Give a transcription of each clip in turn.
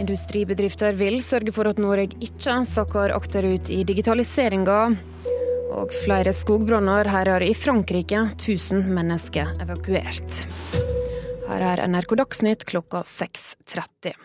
Industribedrifter vil sørge for at Norge ikke sakker akterut i digitaliseringa. Og flere skogbranner herjer i Frankrike. 1000 mennesker evakuert. Her er NRK Dagsnytt klokka 6.30.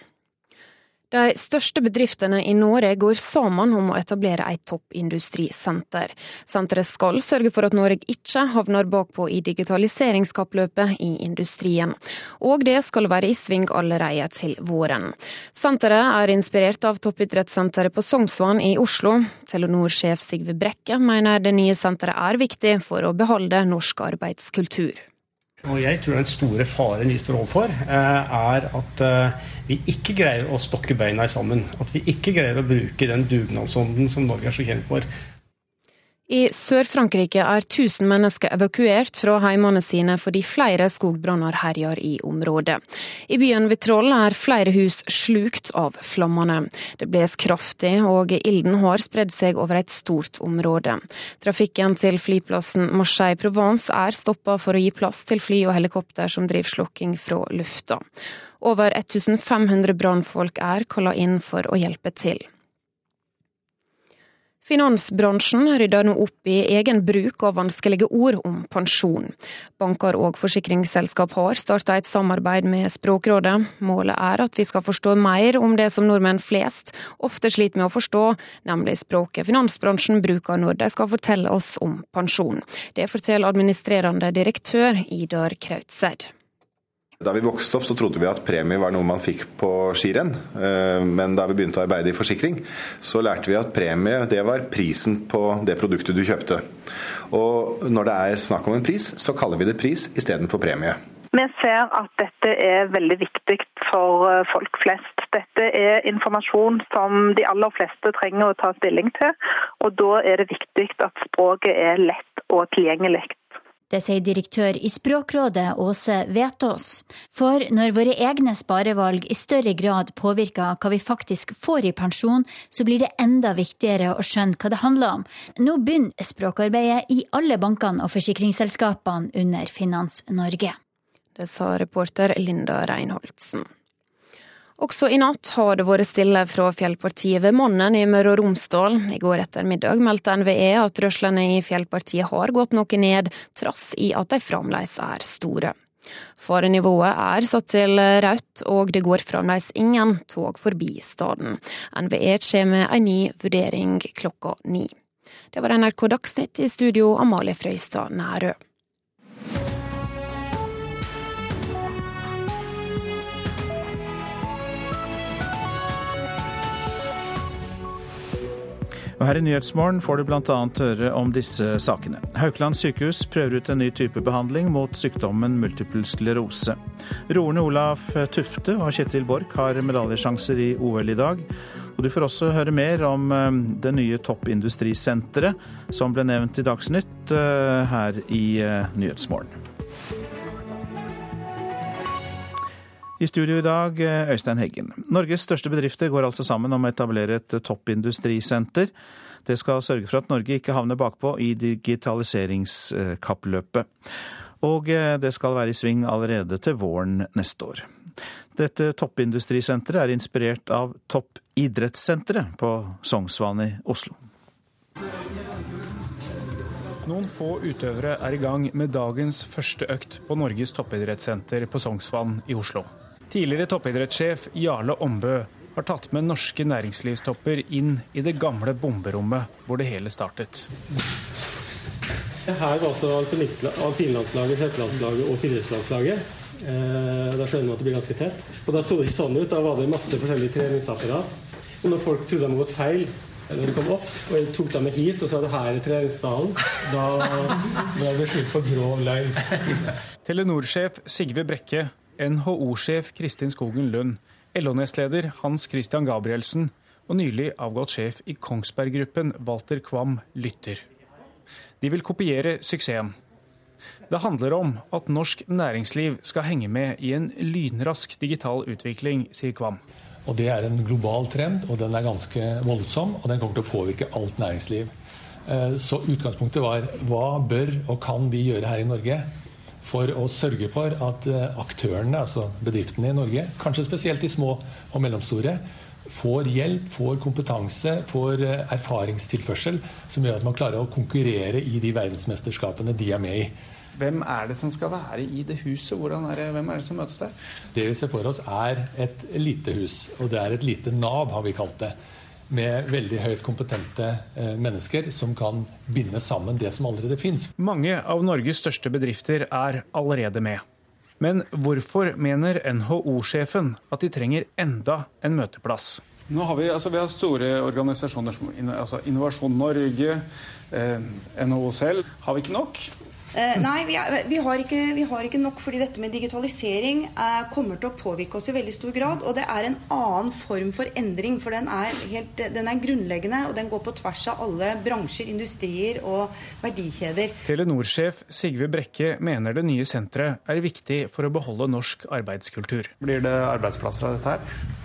De største bedriftene i Norge går sammen om å etablere et toppindustrisenter. Senteret skal sørge for at Norge ikke havner bakpå i digitaliseringskappløpet i industrien. Og det skal være i sving allerede til våren. Senteret er inspirert av toppidrettssenteret på Sognsvann i Oslo. Telenor-sjef Sigve Brekke mener det nye senteret er viktig for å beholde norsk arbeidskultur. Og jeg tror den store faren vi står overfor, eh, er at eh, vi ikke greier å stokke beina sammen. At vi ikke greier å bruke den dugnadsånden som Norge er så kjent for. I Sør-Frankrike er 1000 mennesker evakuert fra heimene sine fordi flere skogbranner herjer i området. I byen Vitroll er flere hus slukt av flammene. Det bles kraftig, og ilden har spredd seg over et stort område. Trafikken til flyplassen Marseille-Provence er stoppa for å gi plass til fly og helikopter som driver slukking fra lufta. Over 1500 brannfolk er kalla inn for å hjelpe til. Finansbransjen rydder nå opp i egen bruk av vanskelige ord om pensjon. Banker og forsikringsselskap har starta et samarbeid med Språkrådet. Målet er at vi skal forstå mer om det som nordmenn flest ofte sliter med å forstå, nemlig språket finansbransjen bruker når de skal fortelle oss om pensjon. Det forteller administrerende direktør Idar Krautsed. Da vi vokste opp så trodde vi at premie var noe man fikk på skirenn. Eh, men da vi begynte å arbeide i forsikring, så lærte vi at premie det var prisen på det produktet du kjøpte. Og når det er snakk om en pris, så kaller vi det pris istedenfor premie. Vi ser at dette er veldig viktig for eh, folk flest. Dette er informasjon som de aller fleste trenger å ta stilling til. Og da er det viktig at språket er lett og tilgjengelig. Det sier direktør i Språkrådet Åse Vetås. For når våre egne sparevalg i større grad påvirker hva vi faktisk får i pensjon, så blir det enda viktigere å skjønne hva det handler om. Nå begynner språkarbeidet i alle bankene og forsikringsselskapene under Finans Norge. Det sa reporter Linda Reinholdsen. Også i natt har det vært stille fra fjellpartiet ved Mannen i Møre og Romsdal. I går ettermiddag meldte NVE at rørslene i fjellpartiet har gått noe ned, trass i at de fremdeles er store. Farenivået er satt til rødt, og det går fremdeles ingen tog forbi staden. NVE kommer med en ny vurdering klokka ni. Det var NRK Dagsnytt i studio, Amalie Frøystad Nærø. Og her i Nyhetsmorgen får du bl.a. høre om disse sakene. Haukeland sykehus prøver ut en ny type behandling mot sykdommen multiple sklerose. Roerne Olaf Tufte og Kjetil Borch har medaljesjanser i OL i dag. Og du får også høre mer om eh, det nye toppindustrisenteret som ble nevnt i Dagsnytt eh, her i eh, Nyhetsmorgen. I studio i dag, Øystein Heggen. Norges største bedrifter går altså sammen om å etablere et toppindustrisenter. Det skal sørge for at Norge ikke havner bakpå i digitaliseringskappløpet. Og det skal være i sving allerede til våren neste år. Dette toppindustrisenteret er inspirert av Toppidrettssenteret på Sognsvann i Oslo. Noen få utøvere er i gang med dagens første økt på Norges toppidrettssenter på Sognsvann i Oslo. Tidligere toppidrettssjef Jarle Ombø har tatt med norske næringslivstopper inn i det gamle bomberommet hvor det hele startet. Her var altså alpinlandslaget, hettelandslaget og friidrettslandslaget. Eh, da skjønner man at det blir ganske tett. Og Da så det ikke sånn ut. Da var det masse forskjellige treningsapparat. Og når folk trodde de hadde gått feil, når de kom opp, og jeg tok dem med hit og sa det her er treningssalen, da ble det slutt på grov løgn. Telenor-sjef Sigve Brekke NHO-sjef Kristin Skogen Lund, LO-nestleder Hans Christian Gabrielsen og nylig avgått sjef i Kongsberg Gruppen, Walter Kvam, lytter. De vil kopiere suksessen. Det handler om at norsk næringsliv skal henge med i en lynrask digital utvikling, sier Kvam. Og Det er en global trend, og den er ganske voldsom. Og den kommer til å påvirke alt næringsliv. Eh, så utgangspunktet var hva bør og kan vi gjøre her i Norge for å sørge for at eh, aktørene, altså bedriftene i Norge, kanskje spesielt de små og mellomstore, får hjelp, får kompetanse, får eh, erfaringstilførsel som gjør at man klarer å konkurrere i de verdensmesterskapene de er med i. Hvem er det som skal være i det huset? Er det, hvem er det som møtes der? Det vi ser for oss er et elitehus. Og det er et lite Nav, har vi kalt det med veldig høyt kompetente eh, mennesker som kan binde sammen det som allerede fins. Mange av Norges største bedrifter er allerede med. Men hvorfor mener NHO-sjefen at de trenger enda en møteplass? Nå har vi, altså, vi har store organisasjoner som altså Innovasjon Norge, eh, NHO selv. Har vi ikke nok? Eh, nei, vi, er, vi, har ikke, vi, har ikke, nok fordi dette med digitalisering eh, kommer til å påvirke oss i veldig stor grad. Og det er en annen form for endring, for den er, helt, den er grunnleggende. Og den går på tvers av alle bransjer, industrier og verdikjeder. Telenor-sjef Sigve Brekke mener det nye senteret er viktig for å beholde norsk arbeidskultur. Blir det arbeidsplasser av dette her?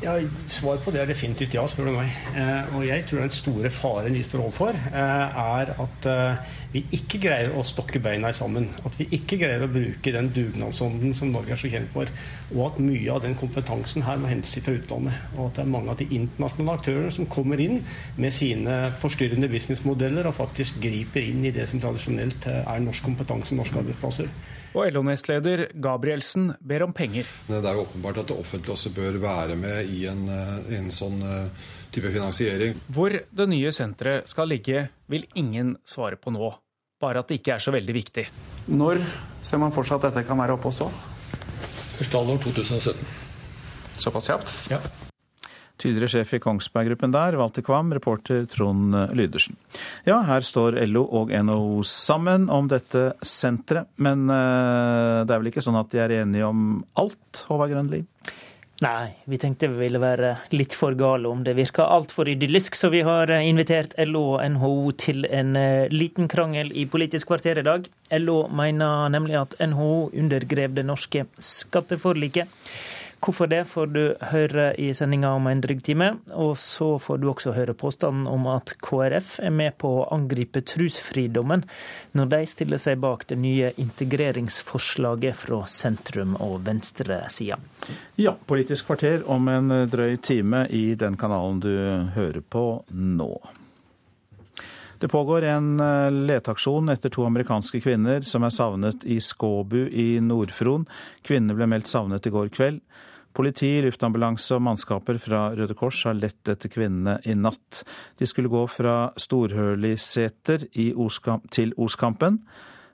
Ja, Svar på det er definitivt ja, spør du meg. Eh, og jeg tror den store faren vi står overfor, eh, er at eh, vi ikke greier å stokke beina sammen. At vi ikke greier å bruke den dugnadsånden som Norge er så kjent for. Og at mye av den kompetansen her må hentes fra utlandet. Og at det er mange av de internasjonale aktørene som kommer inn med sine forstyrrende businessmodeller og faktisk griper inn i det som tradisjonelt er norsk kompetanse, norske arbeidsplasser. Og LO-nestleder Gabrielsen ber om penger. Det er jo åpenbart at det offentlige også bør være med i en, eh, en sånn eh, type finansiering. Hvor det nye senteret skal ligge, vil ingen svare på nå. Bare at det ikke er så veldig viktig. Når ser man for seg at dette kan være oppe og stå? Første halvår 2017. Såpass kjapt? Ja. Tidligere sjef i Kongsberg Gruppen der, Walter Kvam, reporter Trond Lydersen. Ja, her står LO og NHO sammen om dette senteret, men eh, det er vel ikke sånn at de er enige om alt, Håvard Grønli? Nei, vi tenkte vi ville være litt for gale om det virka altfor idyllisk, så vi har invitert LO og NHO til en eh, liten krangel i Politisk kvarter i dag. LO mener nemlig at NHO undergrev det norske skatteforliket. Hvorfor det får du høre i sendinga om en drygg time. Og så får du også høre påstanden om at KrF er med på å angripe trosfridommen når de stiller seg bak det nye integreringsforslaget fra sentrum- og venstresida. Ja, Politisk kvarter om en drøy time i den kanalen du hører på nå. Det pågår en eh, leteaksjon etter to amerikanske kvinner som er savnet i Skåbu i Nord-Fron. Kvinnene ble meldt savnet i går kveld. Politi, luftambulanse og mannskaper fra Røde Kors har lett etter kvinnene i natt. De skulle gå fra Storhøliseter til Oskampen,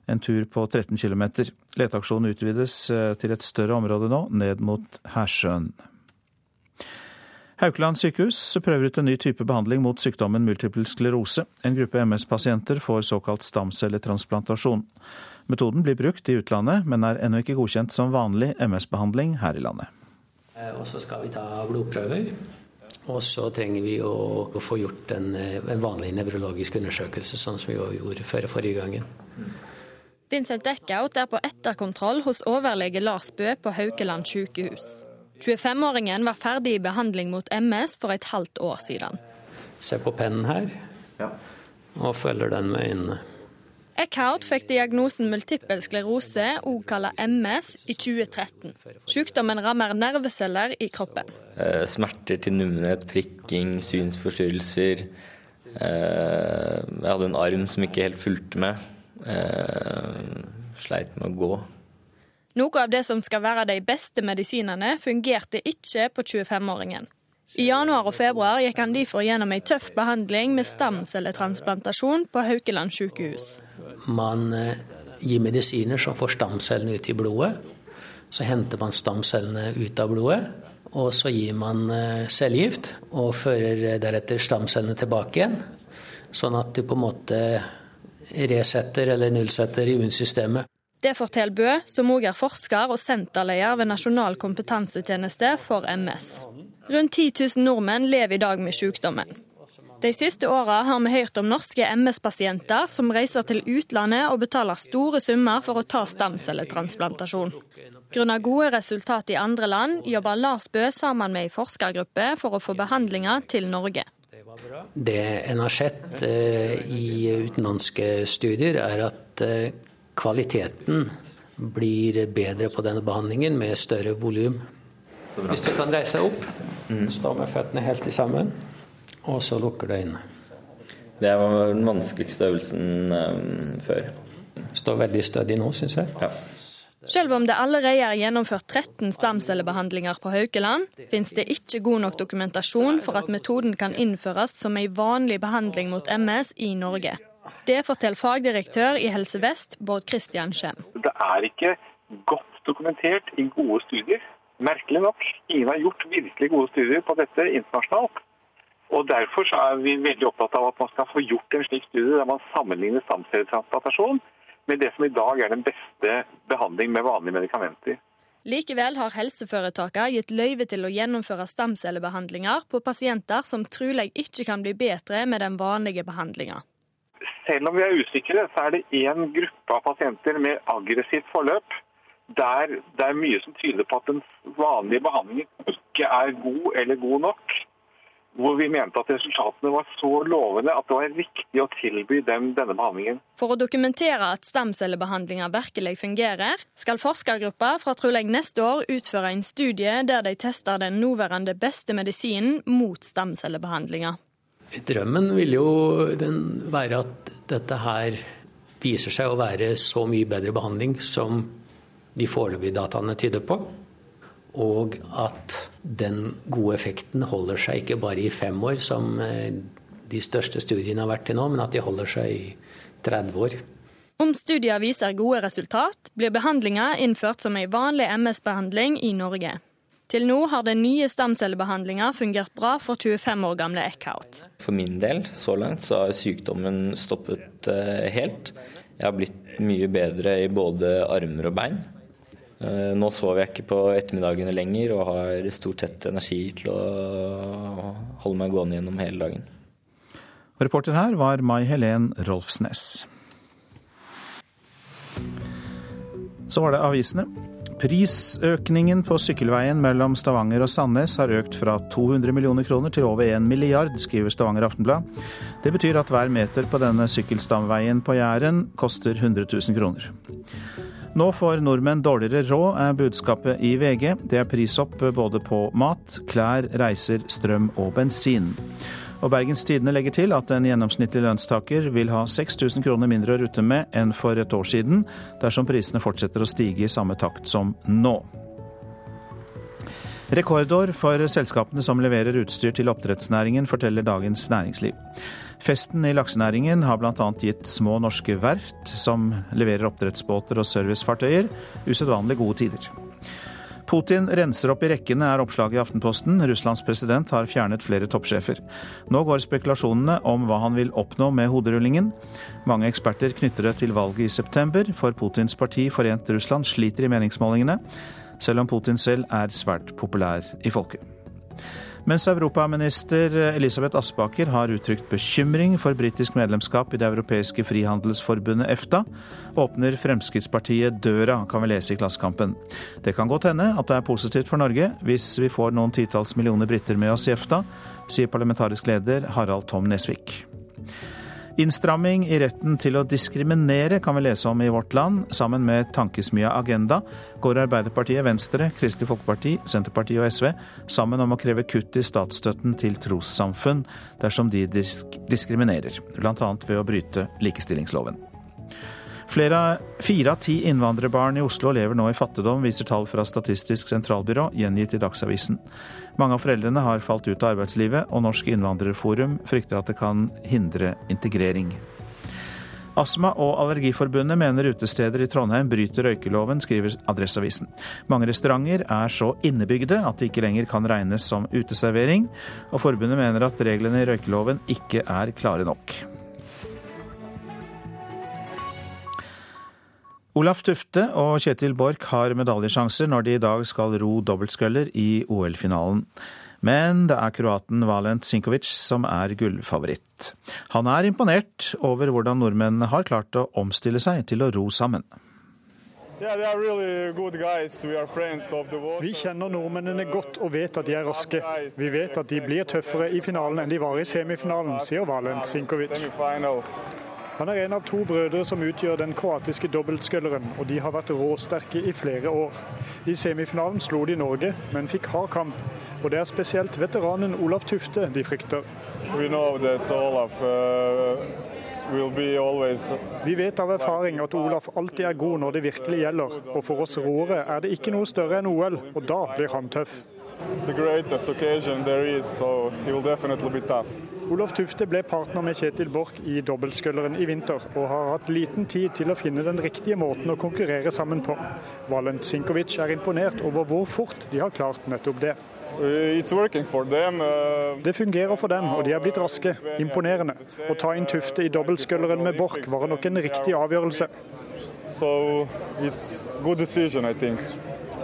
en tur på 13 km. Leteaksjonen utvides eh, til et større område nå, ned mot Hersjøen. Haukeland sykehus prøver ut en ny type behandling mot sykdommen multiple sklerose. En gruppe MS-pasienter får såkalt stamcelletransplantasjon. Metoden blir brukt i utlandet, men er ennå ikke godkjent som vanlig MS-behandling her i landet. Eh, og så skal vi ta blodprøver. Og så trenger vi å, få gjort en, eh, en vanlig nevrologisk undersøkelse, sånn som vi gjorde før forrige gangen. Vincent Deckout er på etterkontroll hos overlege Lars Bø på Haukeland sykehus. 25-åringen var ferdig i behandling mot MS for et halvt år siden. Se på pennen her, og følger den med øynene. Eckhout fikk diagnosen multippel sklerose, òg kalt MS, i 2013. Sykdommen rammer nerveceller i kroppen. Eh, smerter til nummenhet, prikking, synsforstyrrelser. Eh, jeg hadde en arm som ikke helt fulgte med. Eh, sleit med å gå. Noe av det som skal være de beste medisinene, fungerte ikke på 25-åringen. I januar og februar gikk han derfor gjennom ei tøff behandling med stamcelletransplantasjon på Haukeland sykehus. Man eh, gir medisiner som får stamcellene ut i blodet. Så henter man stamcellene ut av blodet, og så gir man eh, cellegift. Og fører deretter stamcellene tilbake igjen, sånn at du på en måte resetter eller nullsetter immunsystemet. Det forteller Bø, som òg er forsker og senterleder ved Nasjonal kompetansetjeneste for MS. Rundt 10 000 nordmenn lever i dag med sykdommen. De siste åra har vi hørt om norske MS-pasienter som reiser til utlandet og betaler store summer for å ta stamcelletransplantasjon. Grunnet gode resultat i andre land jobber Lars Bø sammen med ei forskergruppe for å få behandlinger til Norge. Det en har sett eh, i utenlandske studier, er at eh, kvaliteten blir bedre på denne behandlingen med større volum. Hvis du kan reise opp, mm. stå med føttene helt sammen, og så lukker du øynene. Det var den vanskeligste øvelsen um, før. Står veldig stødig nå, syns jeg. Ja. Selv om det allerede er gjennomført 13 stamcellebehandlinger på Haukeland, finnes det ikke god nok dokumentasjon for at metoden kan innføres som en vanlig behandling mot MS i Norge. Det forteller fagdirektør i Helse Vest, Bård Christian Skjem. Det er ikke godt dokumentert i gode studier. Merkelig nok. Ingen har gjort virkelig gode studier på dette internasjonalt. Og Derfor er vi veldig opptatt av at man skal få gjort en slik studie der man sammenligner stamcelletransplantasjon med det som i dag er den beste behandling med vanlige medikamenter. Likevel har helseforetakene gitt løyve til å gjennomføre stamcellebehandlinger på pasienter som trolig ikke kan bli bedre med den vanlige behandlinga. Selv om vi er usikre, så er det én gruppe av pasienter med aggressivt forløp der det er mye som tyder på at den vanlige behandlingen ikke er god eller god nok hvor vi mente at resultatene var så lovende at det var riktig å tilby dem denne behandlingen. For å dokumentere at stamcellebehandlinga virkelig fungerer, skal forskergruppa fra trolig neste år utføre en studie der de tester den nåværende beste medisinen mot stamcellebehandlinga. Drømmen vil jo være at dette her viser seg å være så mye bedre behandling som de foreløpige dataene tyder på og at den gode effekten holder seg ikke bare i fem år, som eh, de største studiene har vært til nå, men at de holder seg i 30 år. Om studier viser gode resultat, blir behandlinga innført som en vanlig MS-behandling i Norge. Til nå har den nye stamcellebehandlinga fungert bra for 25 år gamle Eckhout. For min del, så langt, så har sykdommen stoppet eh, helt. Jeg har blitt mye bedre i både armer og bein. Eh, nå sover jeg ikke på ettermiddagene lenger og har stort sett energi til å holde meg gående gjennom hele dagen. Reporter her var Mai Helen Rolfsnes. Så var det avisene. Prisøkningen på sykkelveien mellom Stavanger og Sandnes har økt fra 200 millioner kroner til over 1 milliard, skriver Stavanger Aftenblad. Det betyr at hver meter på denne sykkelstamveien på Jæren koster 100 000 kroner. Nå får nordmenn dårligere råd, er budskapet i VG. Det er prisopp både på mat, klær, reiser, strøm og bensin. Og Bergens Tidende legger til at en gjennomsnittlig lønnstaker vil ha 6000 kroner mindre å rutte med enn for et år siden, dersom prisene fortsetter å stige i samme takt som nå. Rekordår for selskapene som leverer utstyr til oppdrettsnæringen, forteller Dagens Næringsliv. Festen i laksenæringen har bl.a. gitt små norske verft, som leverer oppdrettsbåter og servicefartøyer, usedvanlig gode tider. Putin renser opp i rekkene, er oppslaget i Aftenposten. Russlands president har fjernet flere toppsjefer. Nå går spekulasjonene om hva han vil oppnå med hoderullingen. Mange eksperter knytter det til valget i september, for Putins parti Forent Russland sliter i meningsmålingene selv om Putin selv er svært populær i folket. Mens europaminister Elisabeth Aspaker har uttrykt bekymring for britisk medlemskap i det europeiske frihandelsforbundet EFTA, åpner Fremskrittspartiet døra, kan vi lese i Klassekampen. Det kan godt hende at det er positivt for Norge hvis vi får noen titalls millioner briter med oss i EFTA, sier parlamentarisk leder Harald Tom Nesvik. Innstramming i retten til å diskriminere kan vi lese om i Vårt Land. Sammen med tankesmia Agenda går Arbeiderpartiet, Venstre, Kristelig Folkeparti, Senterpartiet og SV sammen om å kreve kutt i statsstøtten til trossamfunn dersom de disk diskriminerer, bl.a. ved å bryte likestillingsloven. Flere fire av ti innvandrerbarn i Oslo lever nå i fattigdom, viser tall fra Statistisk sentralbyrå, gjengitt i Dagsavisen. Mange av foreldrene har falt ut av arbeidslivet, og Norsk innvandrerforum frykter at det kan hindre integrering. Astma- og Allergiforbundet mener utesteder i Trondheim bryter røykeloven, skriver Adresseavisen. Mange restauranter er så innebygde at de ikke lenger kan regnes som uteservering, og forbundet mener at reglene i røykeloven ikke er klare nok. Olaf Tufte og Kjetil Borch har medaljesjanser når de i dag skal ro dobbeltsculler i OL-finalen. Men det er kroaten Valent Sinkovic som er gullfavoritt. Han er imponert over hvordan nordmennene har klart å omstille seg til å ro sammen. Vi kjenner nordmennene godt og vet at de er raske. Vi vet at de blir tøffere i finalen enn de var i semifinalen, sier Valent Sinkovic. Han er en av to brødre som utgjør den kroatiske dobbeltsculleren, og de har vært råsterke i flere år. I semifinalen slo de Norge, men fikk hard kamp. Og det er spesielt veteranen Olaf Tufte de frykter. Olaf, uh... Vi vet av erfaring at Olaf alltid er god når det virkelig gjelder. Og for oss råere er det ikke noe større enn OL, og da blir han tøff. Is, so Olof Tufte ble partner med Kjetil Borch i dobbeltsculleren i vinter, og har hatt liten tid til å finne den riktige måten å konkurrere sammen på. Valent Sinkovic er imponert over hvor fort de har klart nettopp det. Uh, uh, det fungerer for dem, og de er blitt raske. Imponerende. Å ta inn Tufte i dobbeltsculleren med Borch var nok en riktig avgjørelse. So decision,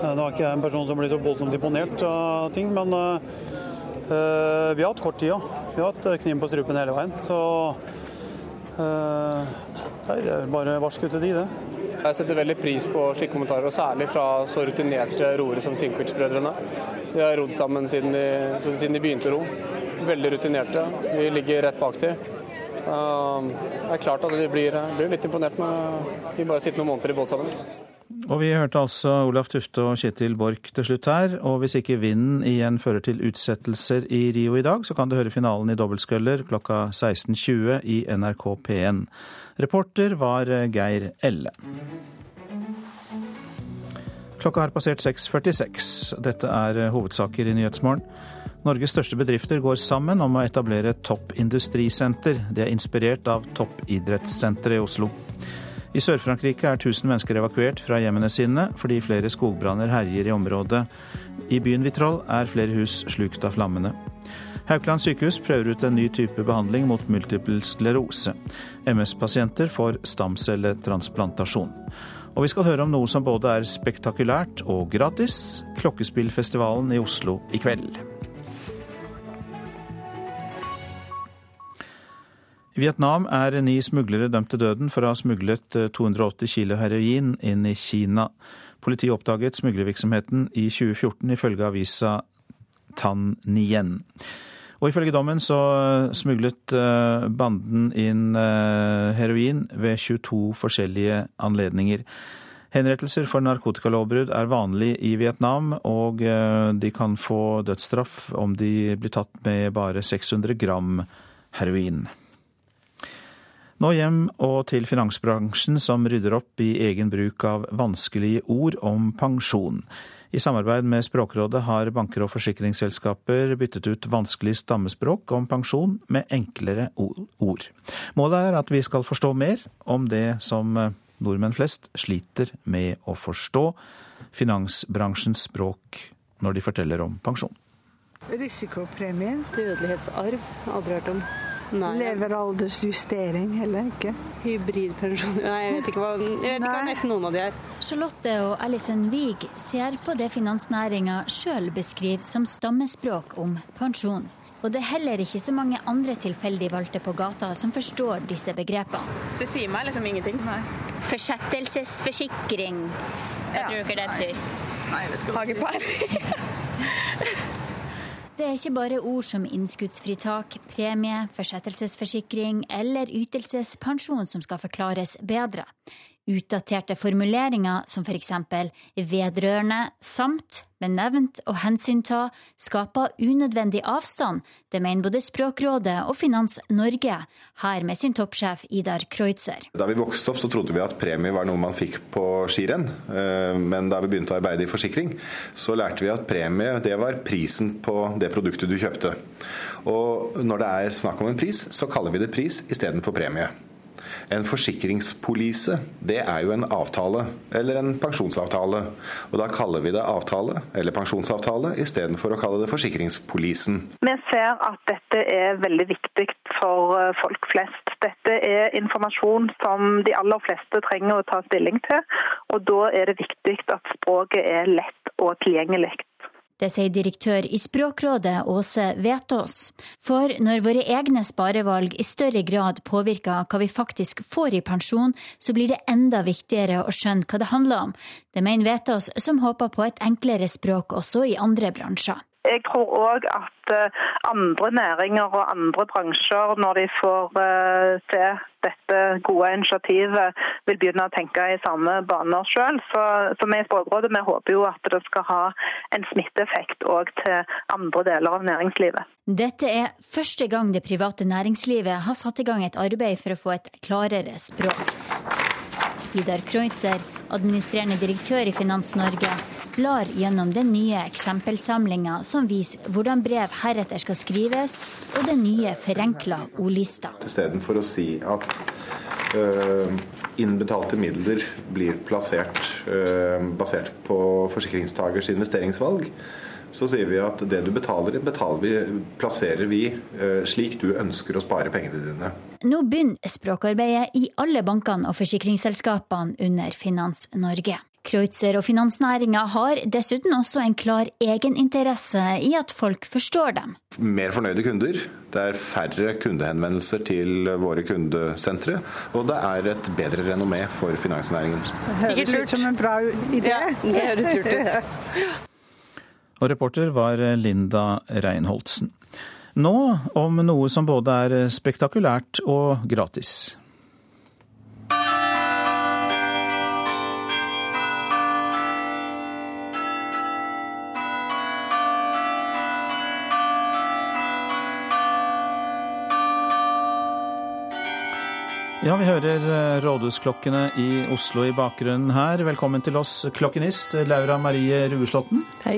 Nå er ikke jeg en person som blir så voldsomt imponert av ting, men uh, vi har hatt kort tid ja. Vi har hatt kniven på strupen hele veien. Så uh, det er bare varsk ut til de, det. Jeg setter veldig pris på slike kommentarer, og særlig fra så rutinerte roere som Sinkwich-brødrene. De har rodd sammen siden de, siden de, begynte å ro. Veldig rutinerte. Vi ligger rett bak dem. Det er klart at de blir, blir litt imponert med de bare sitter noen måneder i båt sammen. Og vi hørte altså Olaf Tufte og Kjetil Borch til slutt her. Og hvis ikke vinden igjen fører til utsettelser i Rio i dag, så kan du høre finalen i dobbeltsculler klokka 16.20 i NRK P1. Reporter var Geir Elle. Klokka har passert 6.46. Dette er hovedsaker i Nyhetsmorgen. Norges største bedrifter går sammen om å etablere et toppindustrisenter. Det er inspirert av toppidrettssenteret i Oslo. I Sør-Frankrike er 1000 mennesker evakuert fra hjemmene sine fordi flere skogbranner herjer i området. I byen Vitrol er flere hus slukt av flammene. Haukeland sykehus prøver ut en ny type behandling mot multiple sklerose. MS-pasienter får stamcelletransplantasjon. Og vi skal høre om noe som både er spektakulært og gratis. Klokkespillfestivalen i Oslo i kveld. I Vietnam er ni smuglere dømt til døden for å ha smuglet 280 eh, kilo heroin inn i Kina. Politiet oppdaget smuglervirksomheten i 2014, ifølge avisa Tan Nien. Og ifølge dommen så eh, smuglet eh, banden inn heroin ved 22 forskjellige anledninger. Henrettelser for narkotikalovbrudd er vanlig i Vietnam, og de kan få dødsstraff om de blir tatt med bare 600 gram heroin. Nå hjem og til finansbransjen som rydder opp i egen bruk av vanskelige ord om pensjon. I samarbeid med Språkrådet har banker og forsikringsselskaper byttet ut vanskelig stammespråk om pensjon med enklere ord. Målet er at vi skal forstå mer om det som nordmenn flest sliter med å forstå, finansbransjens språk når de forteller om pensjon. Risikopremie. Dødelighetsarv. Aldri hørt om. Nei. Leveraldersjustering heller ikke. Hybridpensjon Nei, jeg vet ikke hva, jeg vet ikke hva nesten noen av de er. Charlotte og Alison Wiig ser på det finansnæringa sjøl beskriver som stammespråk om pensjon. Og det er heller ikke så mange andre tilfeldig valgte på gata som forstår disse begrepene. Det sier meg liksom ingenting. Nei. Forsettelsesforsikring. Hva tror dere det heter? Nei, jeg vet ikke. Har ikke peiling. Det er ikke bare ord som innskuddsfritak, premie, forsettelsesforsikring eller ytelsespensjon som skal forklares bedre. Utdaterte formuleringer som for eksempel vedrørende, samt, benevnt og hensynta skaper unødvendig avstand, det mener både Språkrådet og Finans Norge, her med sin toppsjef Idar Kreutzer. Da vi vokste opp så trodde vi at premie var noe man fikk på skirenn, eh, men da vi begynte å arbeide i forsikring, så lærte vi at premie det var prisen på det produktet du kjøpte. Og når det er snakk om en pris, så kaller vi det pris istedenfor premie. En forsikringspolise, det er jo en avtale, eller en pensjonsavtale. Og da kaller vi det avtale, eller pensjonsavtale, istedenfor å kalle det forsikringspolisen. Vi ser at dette er veldig viktig for eh, folk flest. Dette er informasjon som de aller fleste trenger å ta stilling til, og da er det viktig at språket er lett og tilgjengelig. Det sier direktør i Språkrådet Åse Vetås. For når våre egne sparevalg i større grad påvirker hva vi faktisk får i pensjon, så blir det enda viktigere å skjønne hva det handler om. Det mener Vetås, som håper på et enklere språk også i andre bransjer. Jeg tror òg at andre næringer og andre bransjer, når de får se dette gode initiativet, vil begynne å tenke i samme baner sjøl. Så, så vi i Språkrådet vi håper jo at det skal ha en smitteeffekt òg til andre deler av næringslivet. Dette er første gang det private næringslivet har satt i gang et arbeid for å få et klarere språk. Vidar Kreutzer, administrerende direktør i Finans Norge, blar gjennom den nye eksempelsamlinga som viser hvordan brev heretter skal skrives, og den nye forenkla ordlista. Istedenfor å si at øh, innbetalte midler blir plassert øh, basert på forsikringstagers investeringsvalg, så sier vi at det du betaler, betaler vi, plasserer vi øh, slik du ønsker å spare pengene dine. Nå begynner språkarbeidet i alle bankene og forsikringsselskapene under Finans Norge. Kreutzer og finansnæringa har dessuten også en klar egeninteresse i at folk forstår dem. Mer fornøyde kunder, det er færre kundehenvendelser til våre kundesentre, og det er et bedre renommé for finansnæringen. Sikkert lurt. som en bra idé. Ja, det høres lurt ut. Og reporter var Linda Reinholdsen. Nå om noe som både er spektakulært og gratis. Ja, vi hører rådhusklokkene i Oslo i bakgrunnen her. Velkommen til oss, klokkenist Laura Marie Rueslåtten. Hei.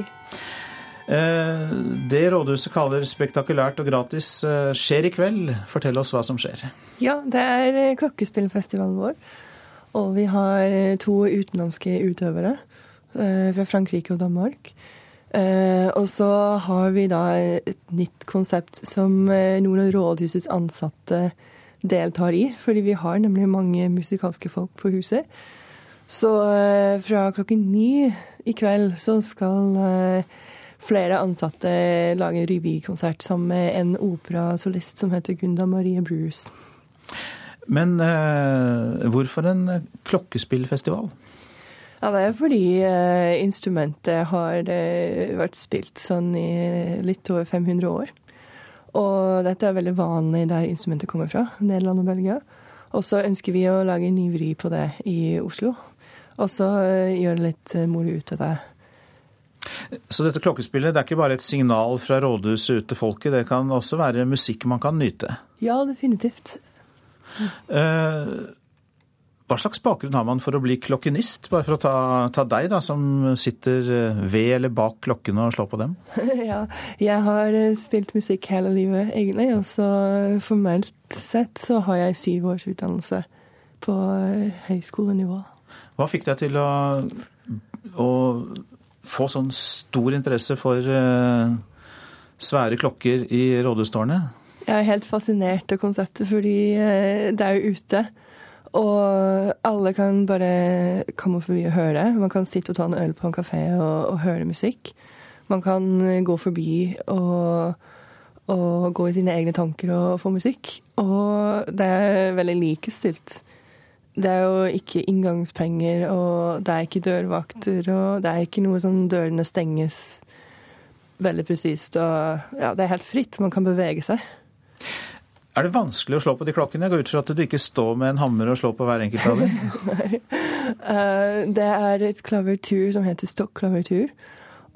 Det rådhuset kaller spektakulært og gratis skjer i kveld. Fortell oss hva som skjer. Ja, det er klokkespillfestivalen vår. Og vi har to utenlandske utøvere fra Frankrike og Danmark. Og så har vi da et nytt konsept som noen av rådhusets ansatte deltar i, fordi vi har nemlig mange musikalske folk på huset. Så fra klokken ni i kveld så skal flere ansatte lage en revykonsert sammen med en operasolist som heter Gunda Marie Bruce. Men eh, hvorfor en klokkespillfestival? Ja, Det er fordi eh, instrumentet har eh, vært spilt sånn i litt over 500 år. Og dette er veldig vanlig der instrumentet kommer fra, Nederland og Belgia. Og så ønsker vi å lage en ny vri på det i Oslo. Og så gjøre litt moro ut av det. Så dette klokkespillet det er ikke bare et signal fra rådhuset ut til folket, det kan også være musikk man kan nyte? Ja, definitivt. Hva slags bakgrunn har man for å bli klokkenist? Bare for å ta, ta deg, da, som sitter ved eller bak klokkene og slår på dem. ja, jeg har spilt musikk hele livet, egentlig. Og så formelt sett så har jeg syv års utdannelse på høyskolenivå. Hva fikk deg til å, å få sånn stor interesse for uh, svære klokker i rådhustårnet? Jeg er helt fascinert av konseptet, fordi det er jo ute. Og alle kan bare komme forbi og høre. Man kan sitte og ta en øl på en kafé og, og høre musikk. Man kan gå forbi og, og, gå i sine egne tanker og få musikk. Og det er veldig likestilt. Det er jo ikke inngangspenger, og det er ikke dørvakter, og det er ikke noe sånn dørene stenges veldig presist. Og ja, det er helt fritt. Man kan bevege seg. Er det vanskelig å slå på de klokkene? Jeg går ut fra at du ikke står med en hammer og slår på hver enkelt av dem? Nei. Uh, det er et klavertur som heter stokklavertur.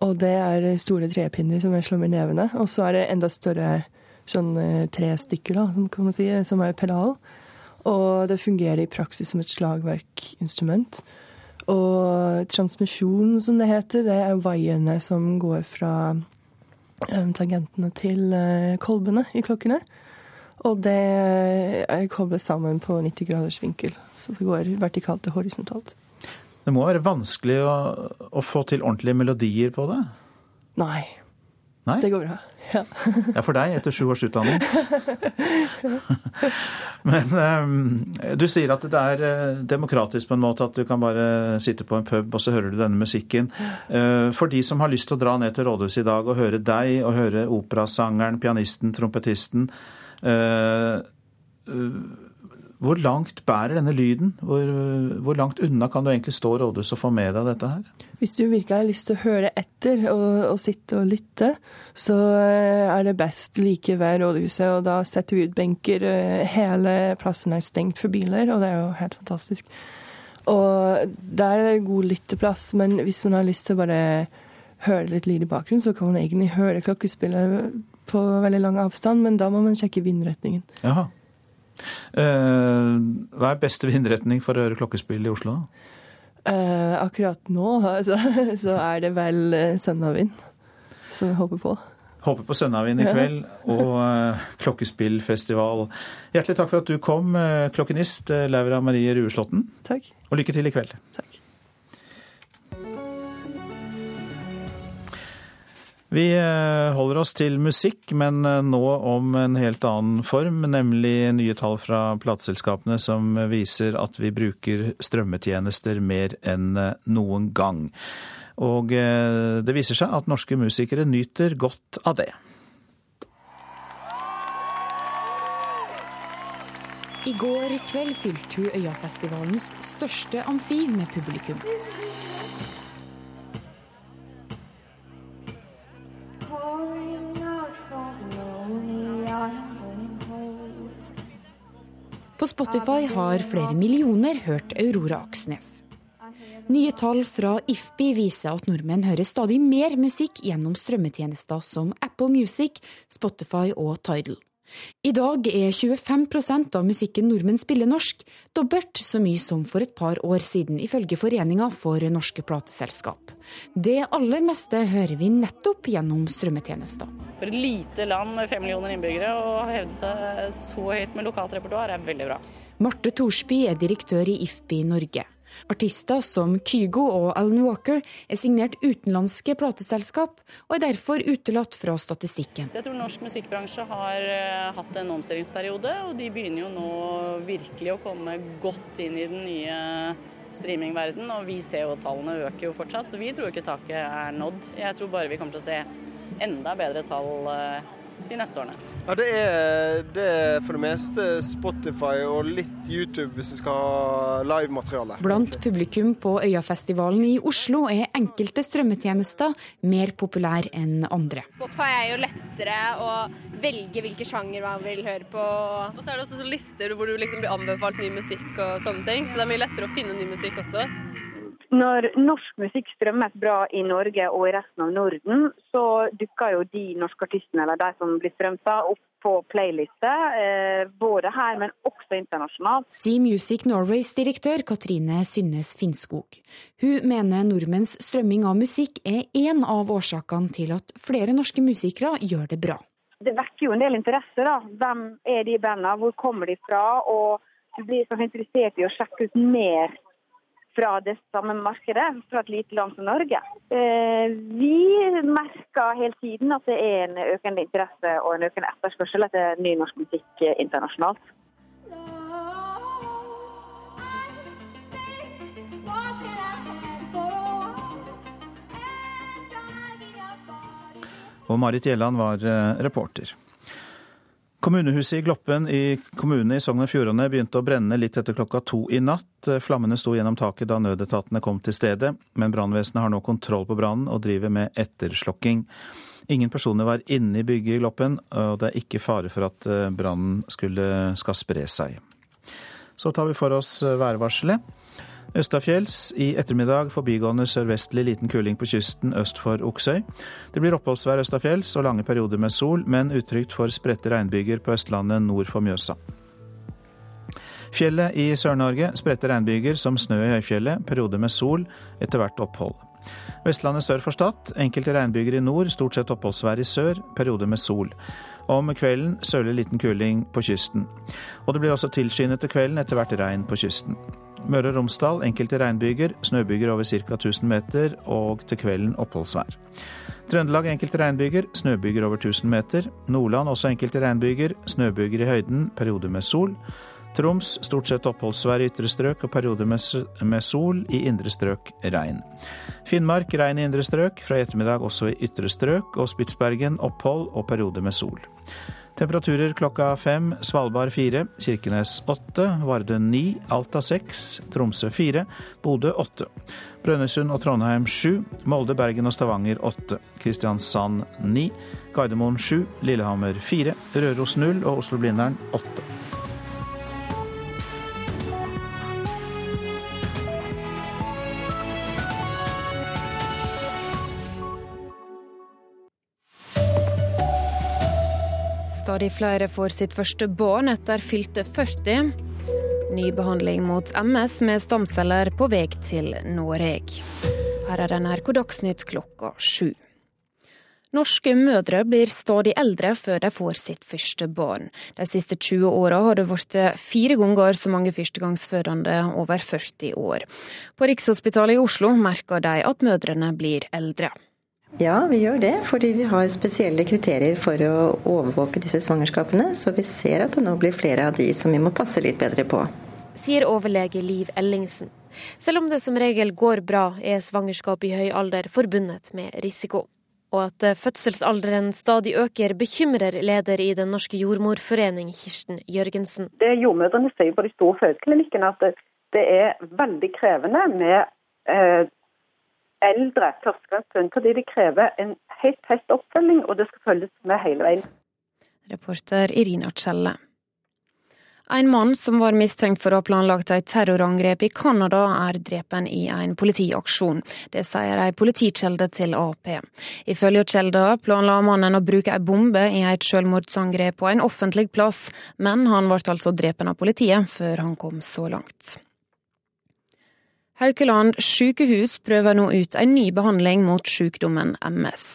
Og det er store trepinner som jeg slår med nevene. Og så er det enda større sånn tre stykker, da, kan man si, som er pedal. Og det fungerer i praksis som et slagverkinstrument. Og transmisjon, som det heter, det er vaierne som går fra tangentene til kolbene i klokkene. Og det er koblet sammen på 90 graders vinkel. Så det går vertikalt til horisontalt. Det må være vanskelig å, å få til ordentlige melodier på det? Nei. Nei? Det går bra. Ja. ja, for deg etter sju års utdanning. Men um, du sier at det er uh, demokratisk på en måte, at du kan bare sitte på en pub og så hører du denne musikken. Uh, for de som har lyst til å dra ned til rådhuset i dag og høre deg, og høre operasangeren, pianisten, trompetisten Hvor langt bærer denne lyden? Hvor, hvor, langt unna kan du egentlig stå rådhus og få med deg dette her? Hvis du virkelig har lyst til å høre etter og, og sitte og lytte, så eh, er det best like ved rådhuset. Og da setter vi ut benker. Eh, hele plassen er stengt for biler, og det er jo helt fantastisk. Og der er det god lytteplass, men hvis man har lyst til å bare høre litt lyd i bakgrunnen, så kan man egentlig høre klokkespillet på veldig lang avstand, men da må man sjekke vindretningen. Jaha. Eh, hva er beste vindretning for å høre klokkespill i Oslo? Eh, akkurat nå altså, så er det vel uh, sønnavind som vi håper på. Håper på sønnavind i kveld og uh, klokkespillfestival. Hjertelig takk for at du kom, klokkenist Laura Marie Rueslåtten. Takk. Og lykke til i kveld. Takk. Vi eh, holder oss til musikk, men eh, nå om en helt annen form, nemlig nye tall fra plateselskapene som viser at vi bruker strømmetjenester mer enn eh, noen gang. Og det viser seg at norske musikere nyter godt av det. I går kveld fylte hun Øyafestivalens største amfi med publikum. På Spotify har flere millioner hørt Aurora Aksnes. Nye tall fra IFPI viser at nordmenn hører stadig mer musikk gjennom strømmetjenester som Apple Music, Spotify og Tidal. I dag er 25% av musikken nordmenn spiller norsk, dobbelt så mye som for et par år siden, ifølge Foreninga for norske plateselskap. Det aller meste hører vi nettopp gjennom strømmetjenester. For et lite land med fem millioner innbyggere å hevde seg så høyt med lokalt repertoar er veldig bra. Marte Thorsby er direktør i IFPI Norge. Artister som Kygo og Alan Walker er signert utenlandske plateselskap, og er derfor utelatt fra statistikken. Så jeg tror norsk musikkbransje har uh, hatt en omstillingsperiode, og de begynner jo nå virkelig å komme godt inn i den nye streamingverdenen. Og vi ser jo tallene øker jo fortsatt, så vi tror ikke taket er nådd. Jeg tror bare vi kommer til å se enda bedre tall uh, de neste årene. Ja, det er, det er, for det meste Spotify og litt YouTube hvis vi skal ha livemateriale. Blant publikum på Øyafestivalen i Oslo er enkelte strømmetjenester mer populære enn andre. Spotify er jo lettere å velge hvilke sjanger man vil høre på. Og så er det også lister hvor du liksom blir anbefalt ny musikk og sånne ting, så det er mye lettere å finne ny musikk også. Når norsk musikk strømmes bra i Norge og i resten av Norden, så dukker jo de norske artistene eller de som blir strømt opp på playlister, eh, både her, men også internasjonalt. Sier Music Norways direktør Katrine Synnes Finnskog. Hun mener nordmenns strømming av musikk er én av årsakene til at flere norske musikere gjør det bra. Det vekker jo en del interesse. da. Hvem er de bandene, hvor kommer de fra? Og du blir så interessert i å sjekke ut mer fra det samme markedet, fra et lite land som Norge. Eh, vi merker hele tiden at det er en økende interesse og en økende etterspørsel etter ny norsk musikk internasjonalt. Og Marit Gjelland var eh, reporter. Kommunehuset i Gloppen i kommunen i Sogn og Fjordane begynte å brenne litt etter klokka to i natt. Flammene sto gjennom taket da nødetatene kom til stedet, men brannvesenet har nå kontroll på brannen og driver med etterslokking. Ingen personer var inne i bygget i Gloppen, og det er ikke fare for at eh, brannen skal spre seg. Så tar vi for oss eh, værvarselet. Østafjells i ettermiddag forbigående sørvestlig liten kuling på kysten øst for Oksøy. Det blir oppholdsvær østafjells og lange perioder med sol, men utrygt for spredte regnbyger på Østlandet nord for Mjøsa. Fjellet i Sør-Norge spredte regnbyger som snø i høyfjellet, perioder med sol, etter hvert opphold. Vestlandet sør for Stad, enkelte regnbyger i nord, stort sett oppholdsvær i sør, perioder med sol. Om kvelden sørlig liten kuling på kysten. Og det blir også tilskyende til kvelden, etter hvert regn på kysten. Møre og Romsdal enkelte regnbyger, snøbyger over ca. 1000 meter, og til kvelden oppholdsvær. Trøndelag enkelte regnbyger, snøbyger over 1000 meter. Nordland også enkelte regnbyger, snøbyger i høyden, perioder med sol. Troms stort sett oppholdsvær i ytre strøk og perioder med sol, i indre strøk regn. Finnmark regn i indre strøk, fra i ettermiddag også i ytre strøk, og Spitsbergen opphold og perioder med sol. Temperaturer klokka fem, Svalbard fire, Kirkenes åtte, Varde ni, Alta seks, Tromsø fire, Bodø åtte. Brønnøysund og Trondheim sju, Molde, Bergen og Stavanger åtte. Kristiansand ni, Gardermoen sju, Lillehammer fire, Røros null og Oslo-Blindern åtte. Stadig flere får sitt første barn etter fylte 40. Ny behandling mot MS med stamceller på vei til Norge. Her er NRK Dagsnytt klokka sju. Norske mødre blir stadig eldre før de får sitt første barn. De siste 20 åra har det blitt fire ganger så mange førstegangsfødende over 40 år. På Rikshospitalet i Oslo merker de at mødrene blir eldre. Ja, vi gjør det, fordi vi har spesielle kriterier for å overvåke disse svangerskapene. Så vi ser at det nå blir flere av de som vi må passe litt bedre på. Sier overlege Liv Ellingsen. Selv om det som regel går bra, er svangerskap i høy alder forbundet med risiko. Og at fødselsalderen stadig øker, bekymrer leder i Den norske jordmorforening, Kirsten Jørgensen. Det Jordmødrene sier på de store fødeklinikkene, at det er veldig krevende med eh, eldre førstegangsstund, fordi de krever en helt tett oppfølging, og det skal følges med hele veien. Reporter Irina Kjelle. En mann som var mistenkt for å ha planlagt et terrorangrep i Canada, er drepen i en politiaksjon. Det sier ei politikjelde til Ap. Ifølge kjelda planla mannen å bruke ei bombe i et selvmordsangrep på en offentlig plass, men han ble altså drepen av politiet før han kom så langt. Haukeland sykehus prøver nå ut en ny behandling mot sykdommen MS.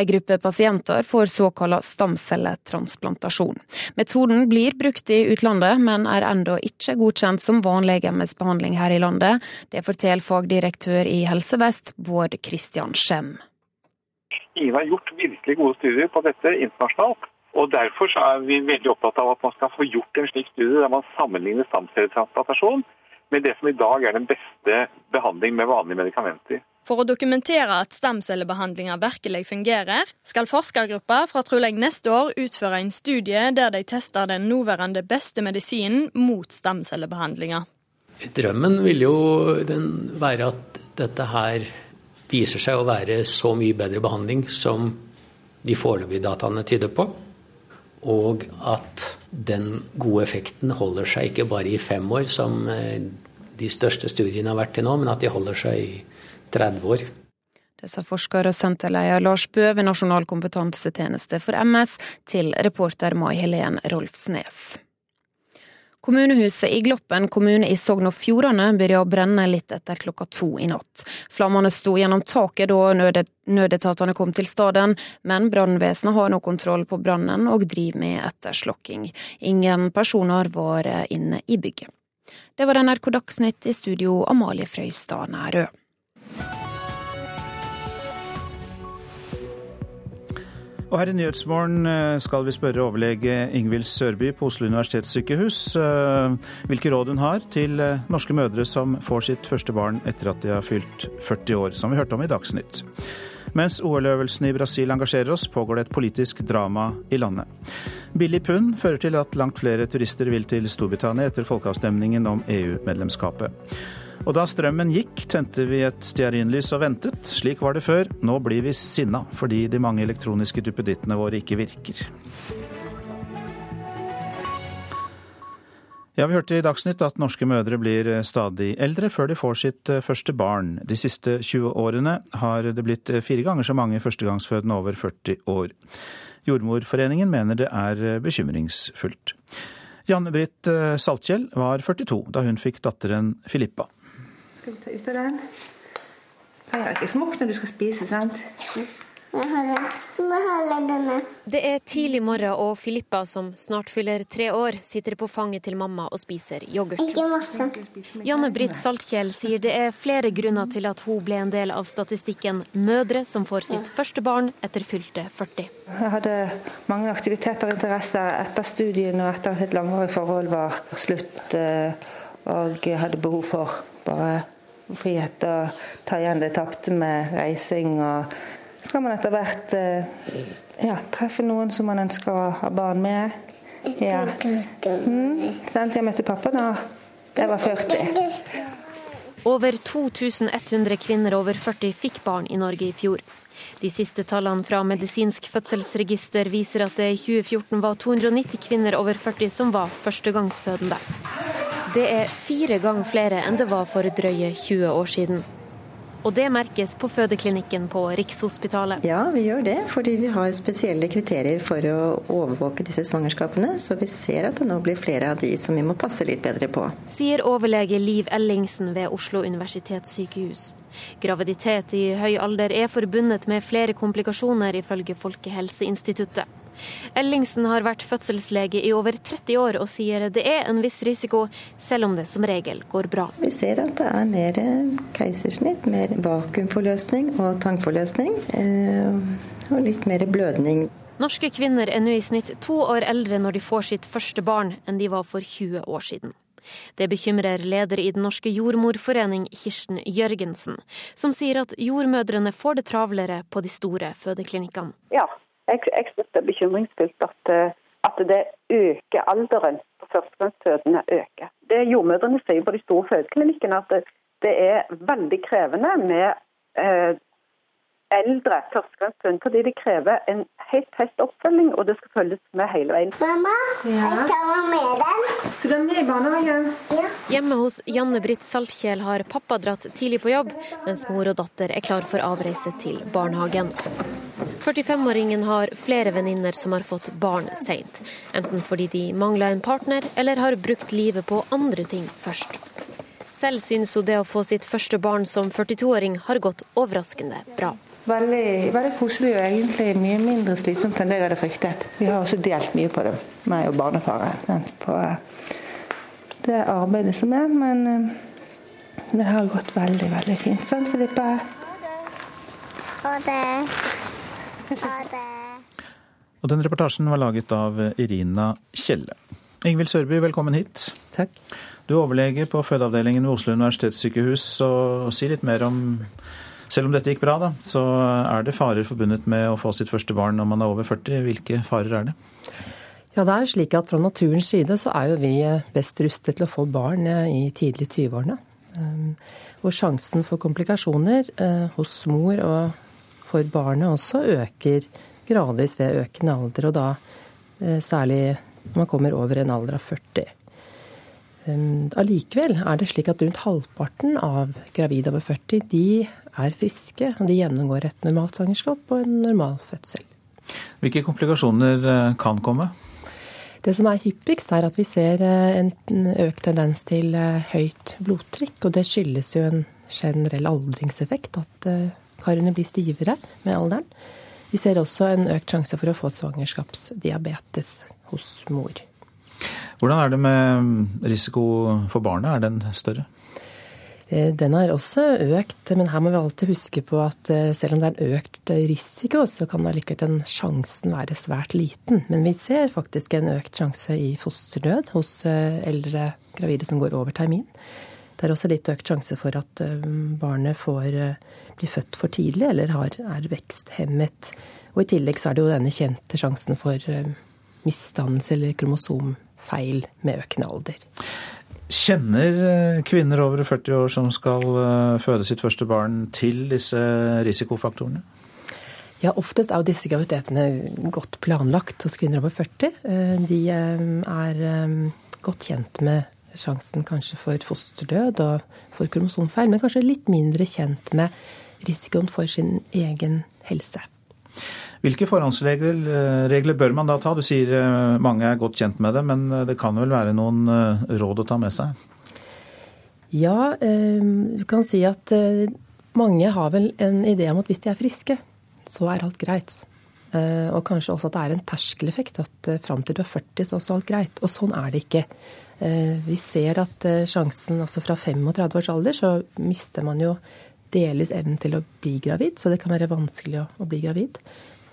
En gruppe pasienter får såkalt stamcelletransplantasjon. Metoden blir brukt i utlandet, men er ennå ikke godkjent som vanlig MS-behandling her i landet. Det forteller fagdirektør i Helse Vest, Bård Christian Skjem. Ingen har gjort virkelig gode studier på dette internasjonalt. Og Derfor er vi veldig opptatt av at man skal få gjort en slik studie der man sammenligner stamcelletransplantasjon med det som i dag er den beste behandling med vanlige medikamenter. For å dokumentere at stamcellebehandlinga virkelig fungerer, skal forskergruppa fra trolig neste år utføre en studie der de tester den nåværende beste medisinen mot stamcellebehandlinga. Drømmen vil jo være at dette her viser seg å være så mye bedre behandling som de foreløpige dataene tyder på. Og at den gode effekten holder seg ikke bare i fem år, som eh, de største studiene har vært til nå, men at de holder seg i 30 år. Det sa forsker og senterleder Lars Bø ved Nasjonal kompetansetjeneste for MS til reporter Mai Helen Rolfsnes. Kommunehuset i Gloppen kommune i Sogn og Fjordane begynte å brenne litt etter klokka to i natt. Flammene sto gjennom taket da nødetatene kom til stedet, men brannvesenet har nå kontroll på brannen og driver med etterslokking. Ingen personer var inne i bygget. Det var NRK Dagsnytt i studio, Amalie Frøystad Nærø. Og her i Nyhetsmorgen eh, skal vi spørre overlege Ingvild Sørby på Oslo universitetssykehus eh, hvilke råd hun har til eh, norske mødre som får sitt første barn etter at de har fylt 40 år, som vi hørte om i Dagsnytt. Mens OL-øvelsen i Brasil engasjerer oss, pågår det et politisk drama i landet. Billig pund fører til at langt flere turister vil til Storbritannia etter folkeavstemningen om EU-medlemskapet. Og da strømmen gikk, tente vi et stearinlys og ventet. Slik var det før. Nå blir vi sinna fordi de mange elektroniske duppedittene våre ikke virker. Ja, Vi hørte i Dagsnytt at norske mødre blir stadig eldre før de får sitt første barn. De siste 20 årene har det blitt fire ganger så mange førstegangsfødende over 40 år. Jordmorforeningen mener det er bekymringsfullt. Janne Britt Saltkjell var 42 da hun fikk datteren Filippa. Skal vi ta ut av den? Trenger ikke smukt når du skal spise, sant? Det er tidlig morgen, og Filippa, som snart fyller tre år, sitter på fanget til mamma og spiser yoghurt. Ikke masse. Janne Britt Saltkjell sier det er flere grunner til at hun ble en del av statistikken mødre som får sitt første barn etter fylte 40. Jeg hadde mange aktiviteter og interesser etter studiene og etter at et langvarig forhold var slutt. Og jeg hadde behov for bare frihet og ta igjen det tapte med reising og skal man etter hvert ja, treffe noen som man ønsker å ha barn med. Ja. Mm. Jeg møtte pappa da jeg var 40. Over 2100 kvinner over 40 fikk barn i Norge i fjor. De siste tallene fra Medisinsk fødselsregister viser at det i 2014 var 290 kvinner over 40 som var førstegangsfødende. Det er fire ganger flere enn det var for drøye 20 år siden. Og det merkes på fødeklinikken på Rikshospitalet. Ja, vi gjør det, fordi vi har spesielle kriterier for å overvåke disse svangerskapene. Så vi ser at det nå blir flere av de som vi må passe litt bedre på. Sier overlege Liv Ellingsen ved Oslo universitetssykehus. Graviditet i høy alder er forbundet med flere komplikasjoner, ifølge Folkehelseinstituttet. Ellingsen har vært fødselslege i over 30 år og sier det er en viss risiko, selv om det som regel går bra. Vi ser at det er mer keisersnitt, mer vakuumforløsning og tangforløsning. Eh, og litt mer blødning. Norske kvinner er nå i snitt to år eldre når de får sitt første barn, enn de var for 20 år siden. Det bekymrer leder i Den norske jordmorforening, Kirsten Jørgensen, som sier at jordmødrene får det travlere på de store fødeklinikkene. Ja, jeg, jeg synes det er bekymringsfullt at, eh, at det øker alderen på førstegangsfødende øker. Det Jordmødrene sier på de store fødeklinikkene, at det, det er veldig krevende med eh, eldre førstegangsfødende, fordi det krever en helt tett oppfølging, og det skal følges med hele veien. Mamma, ja. jeg skal være med den. Skal du være med i barnehagen? Ja. Hjemme hos Janne Britt Saltkjel har pappa dratt tidlig på jobb, mens mor og datter er klar for avreise til barnehagen. 45-åringen har flere venninner som har fått barn seint. Enten fordi de mangla en partner, eller har brukt livet på andre ting først. Selv syns hun det å få sitt første barn som 42-åring har gått overraskende bra. Veldig, veldig koselig og egentlig mye mindre slitsomt enn det jeg hadde fryktet. Vi har også delt mye på det, meg og barnefaren, på det arbeidet som er. Men eh, det har gått veldig, veldig fint. Sant, Filippe? Ha det. Og den reportasjen var laget av Irina Kjelle. Ingvild Sørby, velkommen hit. Takk. Du er overlege på fødeavdelingen ved Oslo universitetssykehus. og Si litt mer om Selv om dette gikk bra, da, så er det farer forbundet med å få sitt første barn når man er over 40. Hvilke farer er det? Ja, det er slik at Fra naturens side så er jo vi best rustet til å få barn i tidlig 20-årene. Hvor sjansen for komplikasjoner eh, hos mor og for barnet også øker gradvis ved økende alder, og da eh, særlig når man kommer over en alder av 40. Ehm, allikevel er det slik at rundt halvparten av gravide over 40 de er friske. De gjennomgår et normalt svangerskap og en normal fødsel. Hvilke komplikasjoner eh, kan komme? Det som er hyppigst, er at vi ser eh, en økt tendens til høyt blodtrykk. Og det skyldes jo en generell aldringseffekt. At karene blir stivere med alderen. Vi ser også en økt sjanse for å få svangerskapsdiabetes hos mor. Hvordan er det med risiko for barnet, er den større? Eh, den har også økt, men her må vi alltid huske på at eh, selv om det er en økt risiko, så kan allikevel den sjansen være svært liten. Men vi ser faktisk en økt sjanse i fosterdød hos eh, eldre gravide som går over termin. Det er også litt økt sjanse for at barnet får blir født for tidlig eller har, er veksthemmet. Og i tillegg så er det jo denne kjente sjansen for misdannelse eller kromosomfeil med økende alder. Kjenner eh, kvinner over 40 år som skal eh, føde sitt første barn til disse risikofaktorene? Ja, oftest er jo disse graviditetene godt planlagt hos kvinner over 40. De er godt kjent med sjansen kanskje for fosterdød og for kromosomfeil, men kanskje litt mindre kjent med risikoen for sin egen helse. Hvilke forhåndsregler bør man da ta? Du sier eh, mange er godt kjent med det, men eh, det kan vel være noen eh, råd å ta med seg? Ja, du kan si at mange har vel en idé om at hvis de er friske, så er alt greit. Og kanskje også at det er en terskeleffekt, at fram til du er 40 så er alt greit. Og sånn er det ikke. Vi ser at sjansen altså fra 35 års alder så mister man jo delvis evnen til å bli gravid, så det kan være vanskelig å bli gravid.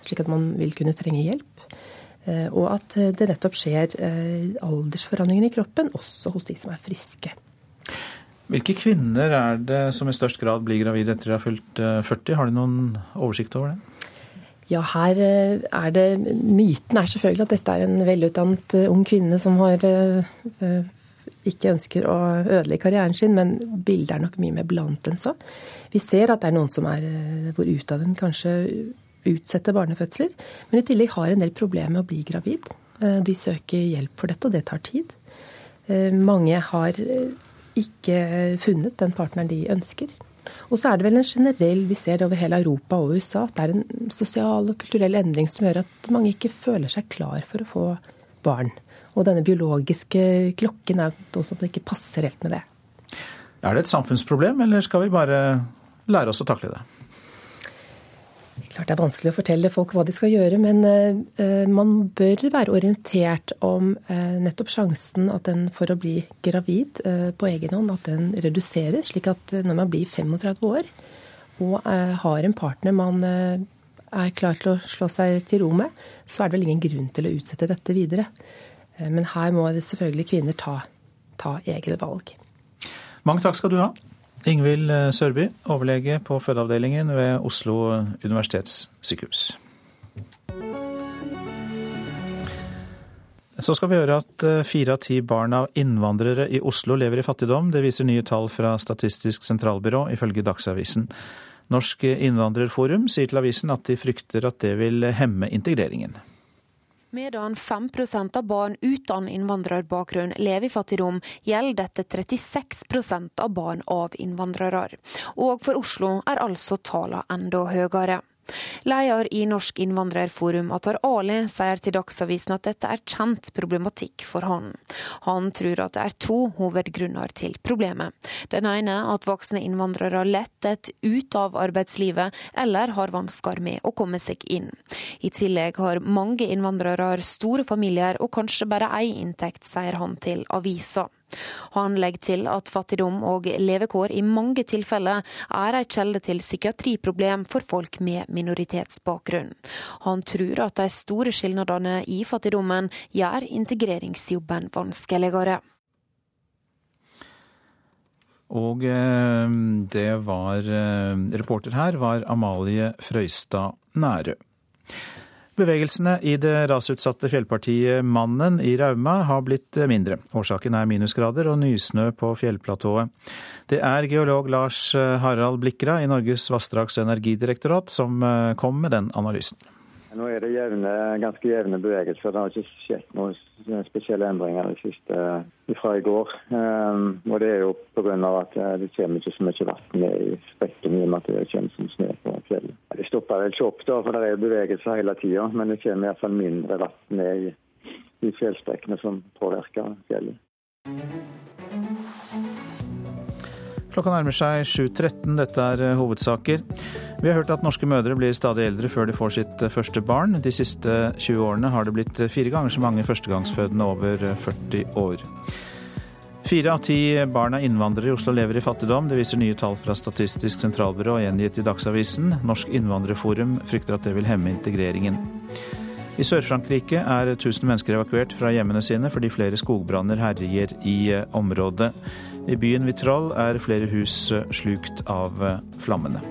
Slik at man vil kunne trenge hjelp. Eh, og at det nettopp skjer eh, aldersforandringer i kroppen, også hos de som er friske. Hvilke kvinner er det som i størst grad blir gravide etter de har fylt 40? Eh, har du noen oversikt over det? Ja, her er det Myten er selvfølgelig at dette er en velutdannet ung kvinne som har ikke ønsker å ødelegge karrieren sin, men bildet er nok mye mer blant enn så. Vi ser at det er noen som er hvor utdannet kanskje utsetter barnefødsler, men i tillegg har en del problemer med å bli gravid. De søker hjelp for dette, og det tar tid. Mange har ikke funnet den partneren de ønsker. Og så er det vel en generell, vi ser det over hele Europa og USA, at det er en sosial og kulturell endring som gjør at mange ikke føler seg klar for å få barn. Og denne biologiske klokken er noe som ikke passer helt med det. Er det et samfunnsproblem, eller skal vi bare lære oss å takle det? Klart det er vanskelig å fortelle folk hva de skal gjøre, men uh, man bør være orientert om uh, nettopp sjansen at den for å bli gravid på egen hånd, at den reduseres. Slik at når man blir 35 år og har en partner man er klar til å slå seg til ro med, så er det vel ingen grunn til å utsette dette videre. men her må selvfølgelig kvinner ta, ta egne valg. Mange takk skal du ha. Ingvild eh, Sørby, overlege på fødeavdelingen ved Oslo universitetssykehus. Så skal vi høre at eh, fire av ti barn av innvandrere i Oslo lever i fattigdom. Det viser nye tall fra Statistisk sentralbyrå, ifølge Dagsavisen. Norsk innvandrerforum sier til avisen at de frykter at det vil hemme integreringen. Medan 5% av barn uten innvandrerbakgrunn lever i fattigdom, gjelder dette 36% av barn av innvandrere. Og for Oslo er altså tallene enda høyere. Leder i Norsk innvandrerforum, Atar Ali, sier til Dagsavisen at dette er kjent problematikk for han. Han tror at det er to hovedgrunner til problemet. Den ene at voksne innvandrere lettet ut av arbeidslivet eller har vansker med å komme seg inn. I tillegg har mange innvandrere store familier og kanskje bare én inntekt, sier han til avisa. Han legger til at fattigdom og levekår i mange tilfeller er en kjelde til psykiatriproblem for folk med minoritetsbakgrunn. Han tror at de store skilnadene i fattigdommen gjør integreringsjobben vanskeligere. Og eh, det var eh, Reporter her var Amalie Frøystad Nærø. Bevegelsene i det rasutsatte fjellpartiet Mannen i Rauma har blitt mindre. Årsaken er minusgrader og nysnø på fjellplatået. Det er geolog Lars Harald Blikra i Norges vassdrags- og energidirektorat som eh, kom med den analysen. Nå er det jevne, ganske jevne bevegelser. Det har ikke skjedd noen spesielle endringer siste fra i går. Um, og Det er jo pga. at eh, det kommer ikke så mye vann i sprekken i og med at det kommer som snø på fjellet. Det stopper vel ikke opp, da, for det er bevegelser hele tida. Men det kommer iallfall mindre vann ned i, i fjellsprekkene som påvirker fjellet. Klokka nærmer seg 7.13. Dette er eh, hovedsaker. Vi har hørt at norske mødre blir stadig eldre før de får sitt eh, første barn. De siste 20 årene har det blitt eh, fire ganger så mange førstegangsfødende over 40 år. Fire av ti barn av innvandrere i Oslo lever i fattigdom. Det viser nye tall fra Statistisk sentralbyrå gjengitt i Dagsavisen. Norsk innvandrerforum frykter at det vil hemme integreringen. I Sør-Frankrike er 1000 mennesker evakuert fra hjemmene sine fordi flere skogbranner herjer i området. I byen Vitral er flere hus slukt av flammene.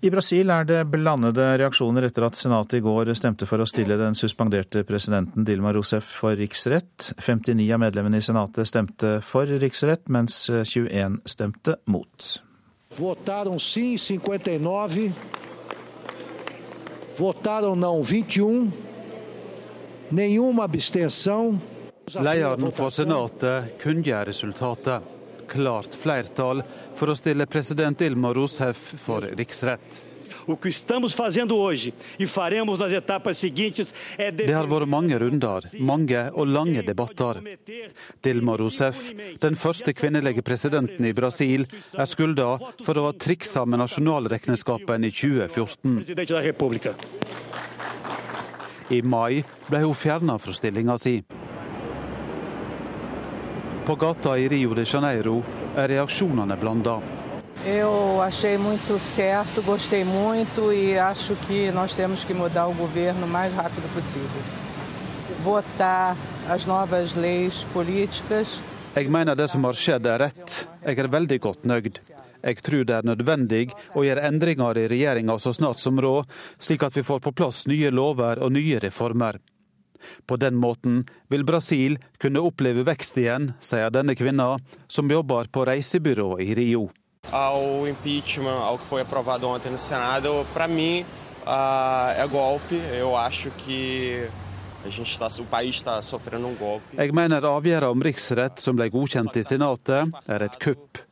I Brasil er det blandede reaksjoner etter at senatet i går stemte for å stille den suspenderte presidenten Dilma Rousef for riksrett. 59 av medlemmene i senatet stemte for riksrett, mens 21 stemte mot. Votaron sim 59. votaron não 21. Nenhuma abstenção. Lederen for Senatet kunngjør resultatet. Klart flertall for å stille president Dilma Rousseff for riksrett. O que estamos fazendo hoje e faremos nas etapas seguintes é Det har vært mange runder, mange og lange debatter. Dilma Rousef, den første kvinnelige presidenten i Brasil, er skylda for å ha triksa med nasjonalregnskapen i 2014. I mai ble hun fjerna fra stillinga si. På gata i Rio de Janeiro er reaksjonene blanda. Eu achei muito certo, gostei muito e acho que nós temos que mudar o governo o mais rápido possível. Votar as novas leis políticas. Jeg mener det som har skjedd er rett. Jeg er veldig godt nøyd. Jeg tror det er nødvendig å gjøre endringer i regjeringa så snart som råd, slik at vi får på plass nye lover og nye reformer. På den måten vil Brasil kunne oppleve vekst igjen, sier denne kvinna, som jobber på reisebyrå i Rio. Ao impeachment, ao que foi aprovado ontem no Senado, para mim uh, é golpe. Eu acho que jeg mener avgjørelsen om riksrett som ble godkjent i Senatet, er et kupp.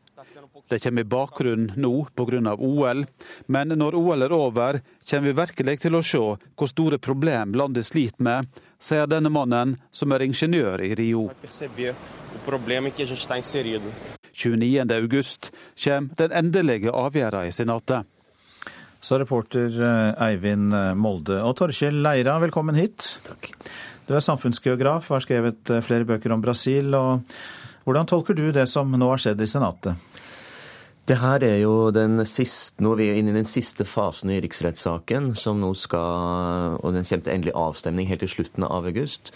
Det kommer i bakgrunnen nå pga. OL, men når OL er over, kommer vi virkelig til å se hvor store problem landet sliter med, sier denne mannen, som er ingeniør i Rio. 29.8 kommer den endelige avgjørelsen i Senatet. Så reporter eh, Eivind eh, Molde. Og Torkjell Leira, velkommen hit. Takk. Du er samfunnsgeograf og har skrevet eh, flere bøker om Brasil. og Hvordan tolker du det som nå har skjedd i Senatet? Det her er jo den siste, Nå er vi inne i den siste fasen i riksrettssaken, som nå skal, og den kommer til endelig avstemning helt til slutten av august.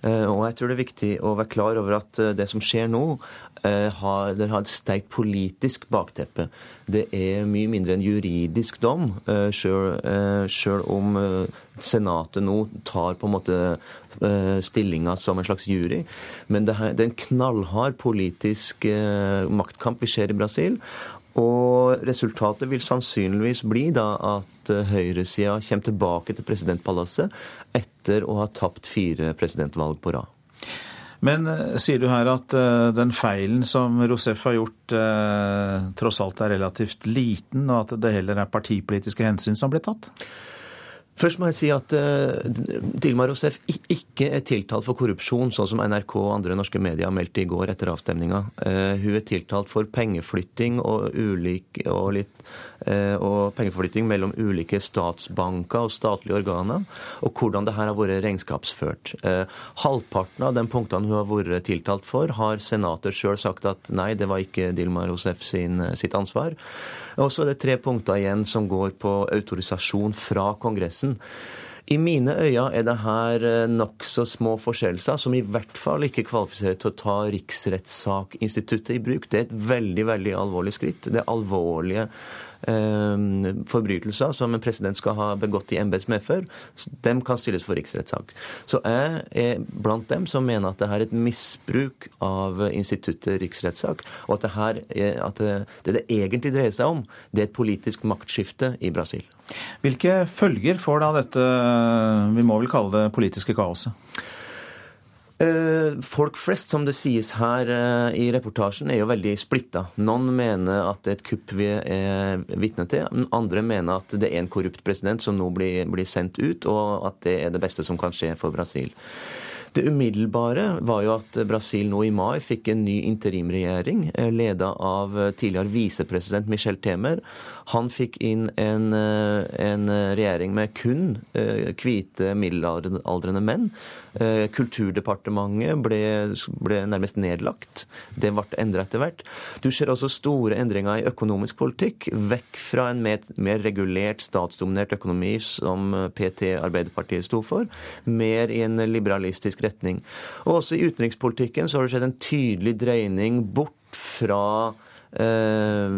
Og jeg tror det er viktig å være klar over at det som skjer nå, Eh, har, den har et sterkt politisk bakteppe. Det er mye mindre en juridisk dom, eh, sjøl eh, om Senatet nå tar på en måte stillinga som en slags jury. Men det, er en knallhard politisk maktkamp vi ser i Brasil. Og resultatet vil sannsynligvis bli da at høyresida kommer tilbake til presidentpalasset etter å ha tapt fire presidentvalg på rad. Men eh, sier du her at uh, den feilen som Rousseff har gjort, uh, tross alt er relativt liten, og at det heller er partipolitiske hensyn som blir tatt? Først må jeg si at uh, Dilma Rousef ikke er tiltalt for korrupsjon, sånn som NRK og andre norske medier meldte i går etter avstemninga. Uh, hun er tiltalt for pengeflytting og, ulik, og litt og pengeforflytting mellom ulike statsbanker og statlige organer, og hvordan det her har vært regnskapsført. Eh, halvparten av de punktene hun har vært tiltalt for, har senatet sjøl sagt at nei, det var ikke Dilma Rousef sin, sitt ansvar. Og så er det tre punkter igjen som går på autorisasjon fra Kongressen. I mine øyne er det her eh, nokså små forskjellelser, som i hvert fall ikke kvalifiserer til å ta riksrettssakinstituttet i bruk. Det er et veldig, veldig alvorlig skritt. Det er alvorlige eh, forbrytelser som en president skal ha begått i embetsmedfør, dem kan stilles for riksrettssak. Så jeg er blant dem som mener at det her er et misbruk av instituttet riksrettssak, og at det, her er, at det, det det egentlig dreier seg om, det er et politisk maktskifte i Brasil. Hvilke følger får da dette, vi må vel kalle det politiske kaoset? Eh, folk flest, som det sies her eh, i reportasjen, er jo veldig splitta. Noen mener at det er et kupp vi er vitne til. Andre mener at det er en korrupt president som nå blir, blir sendt ut, og at det er det beste som kan skje for Brasil. Det umiddelbare var jo at Brasil nå i mai fikk en ny interimregjering, eh, leda av tidligere visepresident Michel Temer. Han fikk inn en, eh, en regjering med kun eh, hvite middelaldrende menn. Eh, Kulturdepartementet ble, ble nærmest nedlagt. Det ble endra etter hvert. Du ser også store endringer i økonomisk politikk. Vekk fra en mer, mer regulert, statsdominert økonomi som PT Arbeiderpartiet sto for, mer i en liberalistisk retning. Og også i utenrikspolitikken så har det skjedd en tydelig dreining bort fra Eh,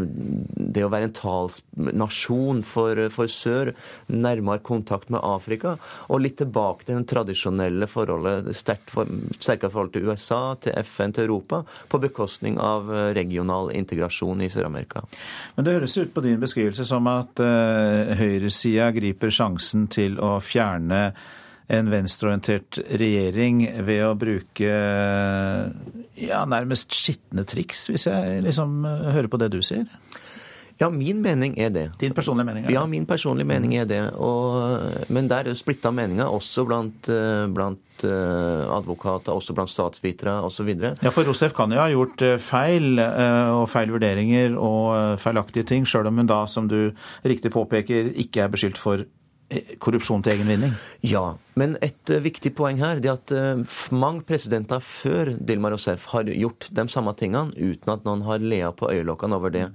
det å være en talsnasjon for, for, sør, nærmere kontakt med Afrika, og litt tilbake til det tradisjonelle forholdet, sterkere forhold til USA, til FN, til Europa, på bekostning av eh, regional integrasjon i Sør-Amerika. Men det høres ut på din beskrivelse som at uh, høyresida griper sjansen til å fjerne en venstreorientert regjering ved å bruke ja, nærmest skitne triks, hvis jeg liksom hører på det du sier? Ja, min mening er det. Din personlige mening? Er det? Ja, min personlige mening er det. Og, men der er splitta meninger, også blant, eh, blant uh, advokater, også blant statsvitere osv. Ja, for Rosef kan jo ha gjort eh, feil og feil vurderinger og feilaktige ting, sjøl om hun da, som du riktig påpeker, ikke er beskyldt for korrupsjon til egen vinning? Ja, men et uh, viktig poeng her er at uh, mange presidenter før Dilma Rousseff har gjort de samme tingene uten at noen har lea på øyelokkene over det.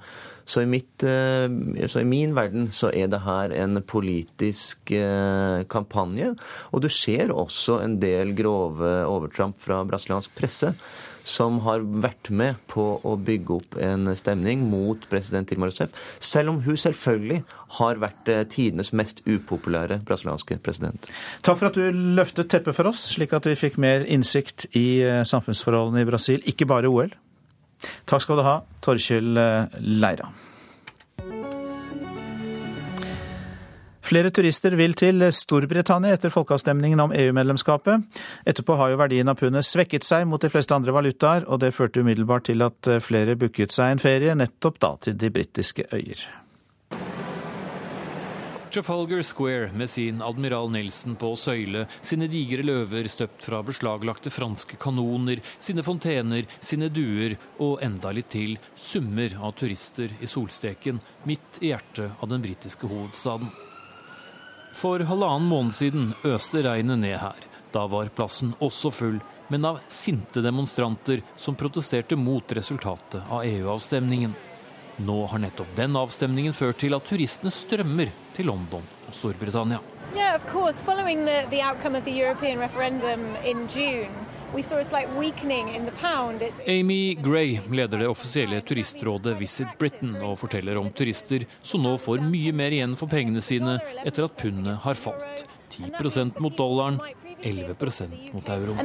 Så i, mitt, så i, min verden så er det her en politisk kampanje. Og du ser også en del grove overtramp fra brasiliansk presse som har vært med på å bygge opp en stemning mot president Dilma Rousseff, selv om hun selvfølgelig har vært eh, tidenes mest upopulære brasilianske president. Takk for at du løftet teppet for oss, slik at vi fikk mer innsikt i eh, samfunnsforholdene i Brasil, ikke bare OL. Takk skal du ha, Torkjell eh, Leira. Flere turister vil til Storbritannia etter folkeavstemningen om EU-medlemskapet. Etterpå har jo verdien av pundet svekket seg mot de fleste andre valutaer, og det førte umiddelbart til at flere booket seg en ferie nettopp da til de britiske øyer. Trafalgar Square med sin Admiral Nelson på søyle, sine digre løver støpt fra beslaglagte franske kanoner, sine fontener, sine duer og enda litt til summer av turister i solsteken midt i hjertet av den britiske hovedstaden. For halvannen måned siden øste regnet ned her. Da var plassen også full, men av sinte demonstranter som protesterte mot resultatet av EU-avstemningen. Nå har nettopp den avstemningen ført til at turistene strømmer til London og Storbritannia. Yeah, of course. Following the, the outcome of the Amy Gray leder det offisielle turistrådet Visit Britain og forteller om turister som nå får mye mer igjen for pengene sine etter at pundet har falt. 10 mot dollaren 11 mot euroen.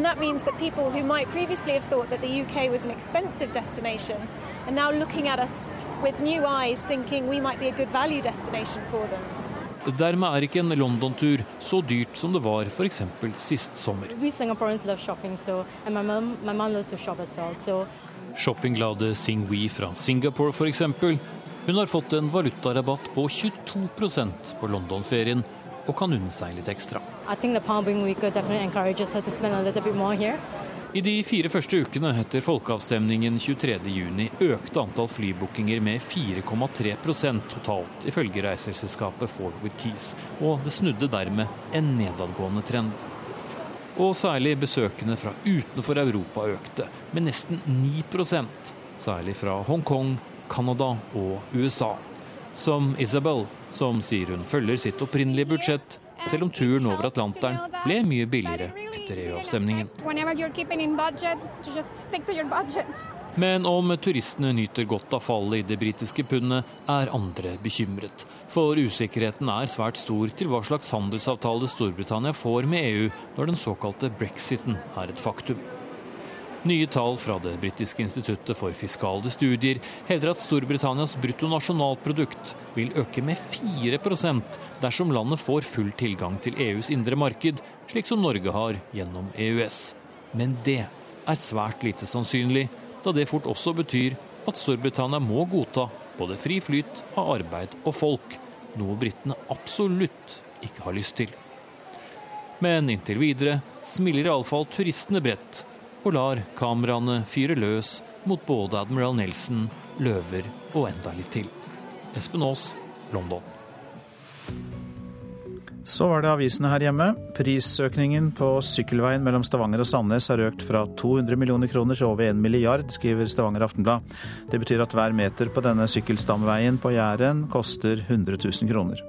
The a. Dermed er ikke en London-tur så dyrt som det var f.eks. sist sommer. Shopping, so, mom, well, so. Shoppingglade Sing We fra Singapore f.eks. Hun har fått en valutarabatt på 22% på London-ferien og kan unne seg litt ekstra. I de fire første ukene etter folkeavstemningen 23.6 økte antall flybookinger med 4,3% totalt, ifølge reiseselskapet Forward Keys, og det snudde dermed en nedadgående trend. Og særlig besøkende fra utenfor Europa økte, med nesten 9% særlig fra Hongkong, Canada og USA. Som Isabel, som sier hun følger sitt opprinnelige budsjett, selv om turen over Atlanteren ble mye billigere etter EU-avstemningen. Men om turistene nyter godt av fallet i det britiske pundet, er andre bekymret. For usikkerheten er svært stor til hva slags handelsavtale Storbritannia får med EU når den såkalte brexiten er et faktum. Nye tall fra det britiske instituttet for fiskale studier hevder at Storbritannias bruttonasjonalprodukt vil øke med 4% dersom landet får full tilgang til EUs indre marked, slik som Norge har gjennom EØS. Men det er svært lite sannsynlig, da det fort også betyr at Storbritannia må godta både fri flyt av arbeid og folk, noe britene absolutt ikke har lyst til. Men inntil videre smiler iallfall turistene bredt og lar kameraene fyre løs mot både Admiral Nelson, løver og enda litt til. Espen Aas, London. Så var det avisene her hjemme. Prisøkningen på sykkelveien mellom Stavanger og Sandnes har økt fra 200 millioner kroner til over 1 milliard, skriver Stavanger Aftenblad. Det betyr at hver meter på denne sykkelstamveien på Jæren koster 100 000 kroner.